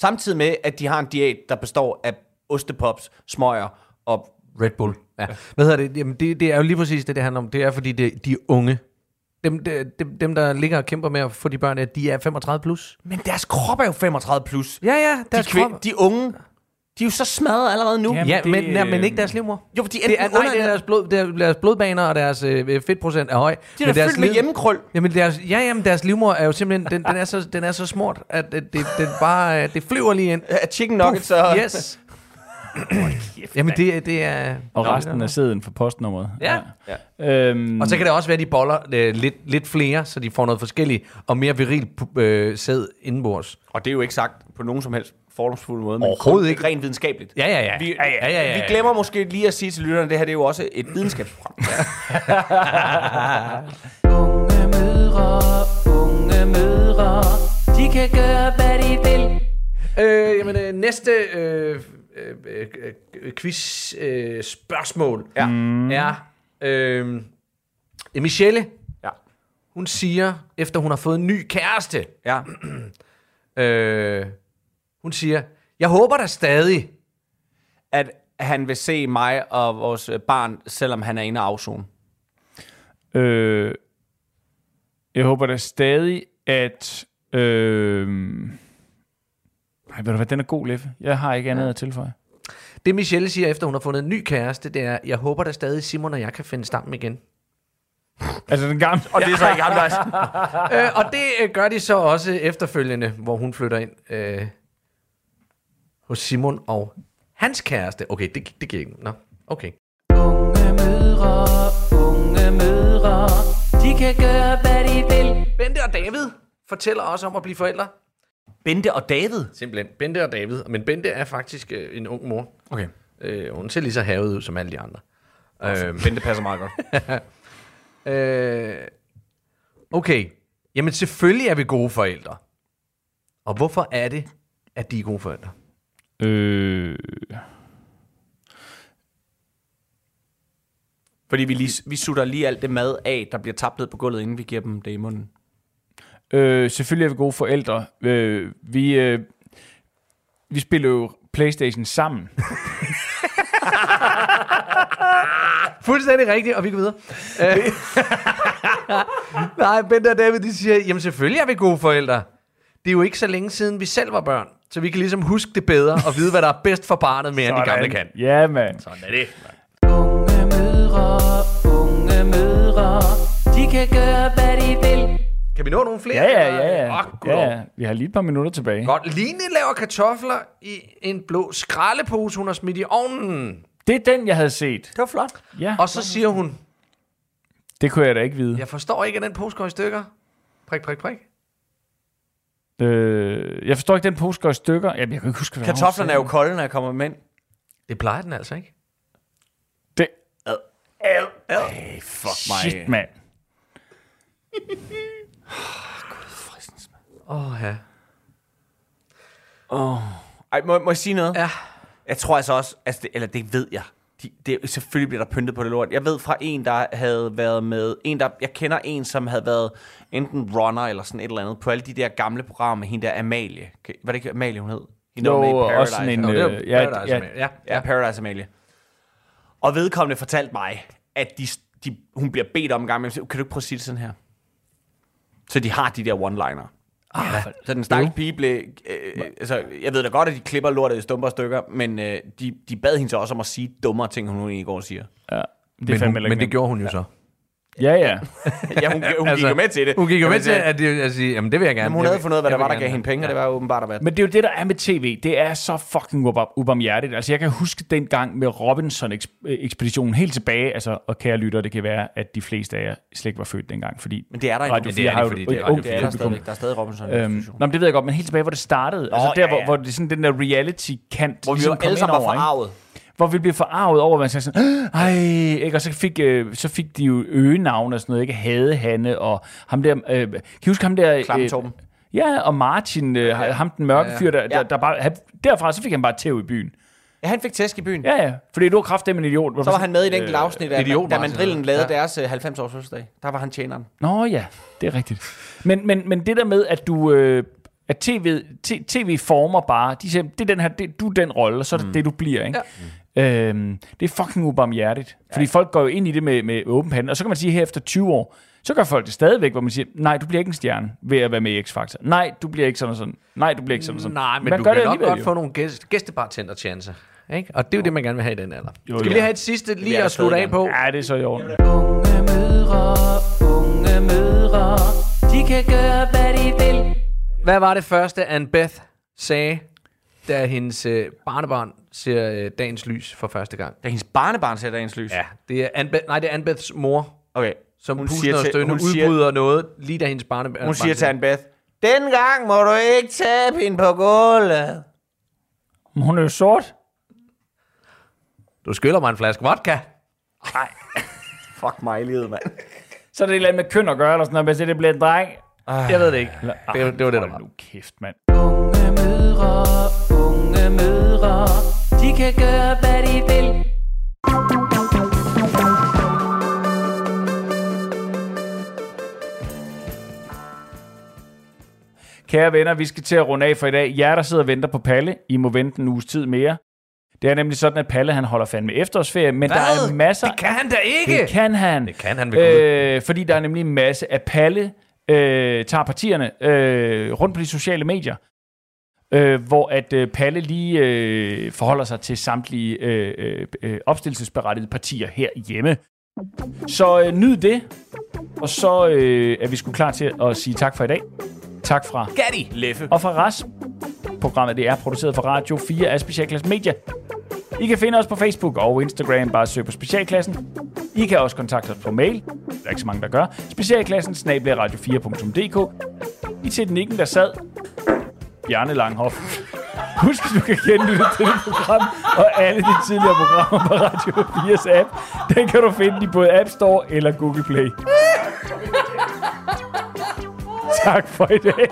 Samtidig med, at de har en diæt, der består af ostepops, smøger og Red Bull. Ja. Hvad hedder det? Jamen, det? Det er jo lige præcis det, det handler om. Det er, fordi det, de er unge. Dem, de, dem, dem, der ligger og kæmper med at få de børn, de er 35 plus. Men deres krop er jo 35 plus. Ja, ja, deres de, kvin- krop- de unge, de er jo så smadret allerede nu. Jamen, ja, men, det, men ikke deres livmor. Jo, de det er, nej, det er deres, blod, det er deres blodbaner, og deres øh, fedtprocent er høj. De er Men deres fyldt med hjemmekrøl. Jamen, deres, ja, jamen, deres livmor er jo simpelthen, den, den, er, så, den er så smurt, at det, det, det bare, øh, det flyver lige ind. Ja, chicken nuggets og- Yes. Jamen, det, det er... Og resten af sæden for postnummeret. Ja. ja. Øhm, Og så kan det også være, at de boller øh, lidt, lidt flere, så de får noget forskelligt og mere viril øh, sæd indenbords. Og det er jo ikke sagt på nogen som helst fordomsfuld måde, men Overhovedet ikke. rent videnskabeligt. Ja, ja, ja. Vi, Ja, ja, ja, ja, vi glemmer måske lige at sige til lytterne, at det her det er jo også et videnskabsprogram. Unge mødre, unge mødre, de kan gøre, hvad de vil. Øh, jamen, øh, næste øh, øh, øh, quiz øh, spørgsmål ja. er øh, Michelle. Ja. Hun siger, efter hun har fået en ny kæreste, ja. øh, hun siger, jeg håber da stadig, at han vil se mig og vores barn, selvom han er inde og afzone. Øh, jeg håber da stadig, at... Øh, ej, ved du hvad, den er god, Leffe. Jeg har ikke andet Ja. at tilføje. det Michelle siger, efter hun har fundet en ny kæreste, det er, jeg håber da stadig, Simon og jeg kan finde sammen igen. Altså den gamle... Og det er så ikke gammeldags. øh, og det øh, gør de så også efterfølgende, hvor hun flytter ind øh, hos Simon og hans kæreste. Okay, det, det giver ikke... Nå, okay. Unge mødre, unge mødre, de kan gøre, hvad de vil. Bente og David fortæller også om at blive forældre. Bente og David? Simpelthen. Bente og David. Men Bente er faktisk øh, en ung mor. Okay. Øh, hun ser lige så havet ud som alle de andre. Øhm, Bente passer meget godt. øh, okay. Jamen selvfølgelig er vi gode forældre. Og hvorfor er det, at de er gode forældre? Øh, Fordi vi, lige, vi sutter lige alt det mad af, der bliver tabt ned på gulvet, inden vi giver dem det i munden. Øh, selvfølgelig er vi gode forældre. Øh, vi, øh, vi spiller jo Playstation sammen. Fuldstændig rigtigt, og vi går videre. Øh, Nej, Bente og David, de siger, jamen selvfølgelig er vi gode forældre. Det er jo ikke så længe siden, vi selv var børn. Så vi kan ligesom huske det bedre og vide, hvad der er bedst for barnet, mere end de gamle kan. Ja, mand. Sådan er det. Unge mødre, unge mødre, de kan gøre, hvad de vil. Kan vi nå nogle flere? Ja, ja, ja. ja. Goddag. ja, ja. Vi har lige et par minutter tilbage. Godt. Line laver kartofler i en blå skraldepose, hun har smidt i ovnen. Det er den, jeg havde set. Det var flot. Ja, Og så siger hun, det kunne jeg da ikke vide. jeg forstår ikke, at den pose går i stykker. Prik, prik, prik. Øh, jeg forstår ikke, den pose går i stykker. Jamen, jeg kan ikke huske, hvad Kartoflerne er jo kolde, når jeg kommer med ind. Det plejer den altså ikke. Det... Hey, fuck mig. Shit, mand. Åh, oh, ja. Ej, må, må jeg sige noget? Ja. Jeg tror altså også, altså det, eller det ved jeg. De, det, selvfølgelig bliver der pyntet på det lort. Jeg ved fra en, der havde været med, en der, jeg kender en, som havde været enten runner eller sådan et eller andet, på alle de der gamle programmer med hende der Amalie. Var det ikke Amalie, hun hed? Hende, var med Jo, Paradise. også sådan en... Er jo Øh, ja, Paradise, ja, ja, Ja, Paradise Amalie. Og vedkommende fortalte mig, at de, de, hun bliver bedt om en gang, men kan du ikke prøve at sige det sådan her? Så de har de der one-liner. Ja, så den stakkels pige blev... Øh, altså, jeg ved da godt, at de klipper lortet i stumper stykker, men øh, de, de bad hende så også om at sige dummere ting, hun egentlig går og siger. ja. Det er Men, hun, men det gjorde hun jo så. Ja, ja. ja, hun, hun altså, gik jo med til det. Hun gik jo med til at, det, at sige, jamen det vil jeg gerne. Jamen, hun Det havde fundet ud af, hvad der var, der gav hende penge, og det var åbenbart at være... Men det er jo det, der er med tv. Det er så fucking ubar- ubarmhjertigt. Altså, jeg kan huske den gang med Robinson-ekspeditionen helt tilbage. Altså, og kære lytter, det kan være, at de fleste af jer slet ikke var født dengang, fordi Men det er der ikke. Radio Men 4 det er har fordi et det er Det er der publikum. stadigvæk. Der er stadig Robinson. Øhm, nå, men det ved jeg godt, men helt tilbage, hvor det startede. altså der, ja, hvor, ja. hvor det er sådan den der reality-kant, Hvor vi ligesom alle sammen var forarvet. Hvor vi blev forarvet over, at man sagde sådan, ej, ikke? og så fik, øh, så fik de jo øgenavne og sådan noget, ikke? Hade Hanne, og ham der, øh, kan I huske ham der? Klamme Torben. ja, og Martin, øh, ham den mørke fyr, der, Ja. der, der bare, han, derfra så fik han bare tæv i byen. Ja, han fik tæsk i byen. Ja, ja, fordi du var kraftigt en idiot. Så var han med i et enkelt afsnit af, idiot, da. Mandrillen lavede Ja. deres øh, 90-års fødselsdag. Der var han tjeneren. Nå ja, det er rigtigt. Men, men, men det der med, at du... Øh, at tv, t- tv former bare, de siger, det er den her, det, du er den rolle, og så er det mm. det, du bliver, ikke? Ja. Øhm, det er fucking ubarmhjertigt. Fordi folk går jo ind i det med, med åben pande, og så kan man sige, her efter 20 år, så gør folk det stadigvæk, hvor man siger, nej, du bliver ikke en stjerne ved at være med i X-Factor. Nej, du bliver ikke sådan og sådan. Nej, du bliver ikke sådan og sådan. Nej, men man du gør kan det nok godt jo. få nogle gæst, gæstebartender-chancer. Ikke? Og det er jo det, man gerne vil have i den alder. Jo, Skal vi lige have et sidste lige at slutte af på? Ja, det er så i orden. Unge mødre, unge mødre, de kan gøre, hvad de vil. Hvad var det første, Anne Beth sagde, da hendes øh, barnebarn ser øh, dagens lys for første gang? Da hendes barnebarn sætter dagens lys. Ja, det er Anne Beth, nej, det er Anne Beths mor, Okay. som Hun puster og stønner, hun siger- udbryder noget, lige da hendes barnebarn... Hun siger til Anne Beth, Dengang må du ikke tabe hende på gulvet. Men Hun er jo sort. Du skylder mig en flaske vodka. Fuck mig i livet, mand. Så er det et eller andet med køn at gøre, eller sådan noget, hvis det bliver en dreng. Jeg ved det ikke. Det, det var det, der var. nu kæft, mand. Unge mødre, de kan gøre, hvad de vil. Kære venner, vi skal til at runde af for i dag. Jer, der sidder og venter på Palle, I må vente en uges tid mere. Det er nemlig sådan, at Palle han holder fandme efterårsferie, men der er masser... Det kan han da ikke! Det kan han. Det kan han ved øh, Fordi der er nemlig en masse af Palle øh, tager partierne øh, rundt på de sociale medier, øh, hvor at øh, Palle lige øh, forholder sig til samtlige øh, øh, øh, opstillelsesberettigede partier herhjemme. Så øh, nyd det, og så øh, er vi sgu klar til at sige tak for i dag. Tak fra Gatti. Leffe. og fra Ras. Programmet det er produceret for Radio 4 af Specialklasse Media. I kan finde os på Facebook og Instagram, bare søg på Specialklassen. I kan også kontakte os på mail, der er ikke så mange, der gør, specialklassen radio4.dk. I teknikken, der sad Bjarne Langhoff. Husk, at du kan genlytte til det program og alle de tidligere programmer på Radio 4's app. Den kan du finde i både App Store eller Google Play. tak for i dag.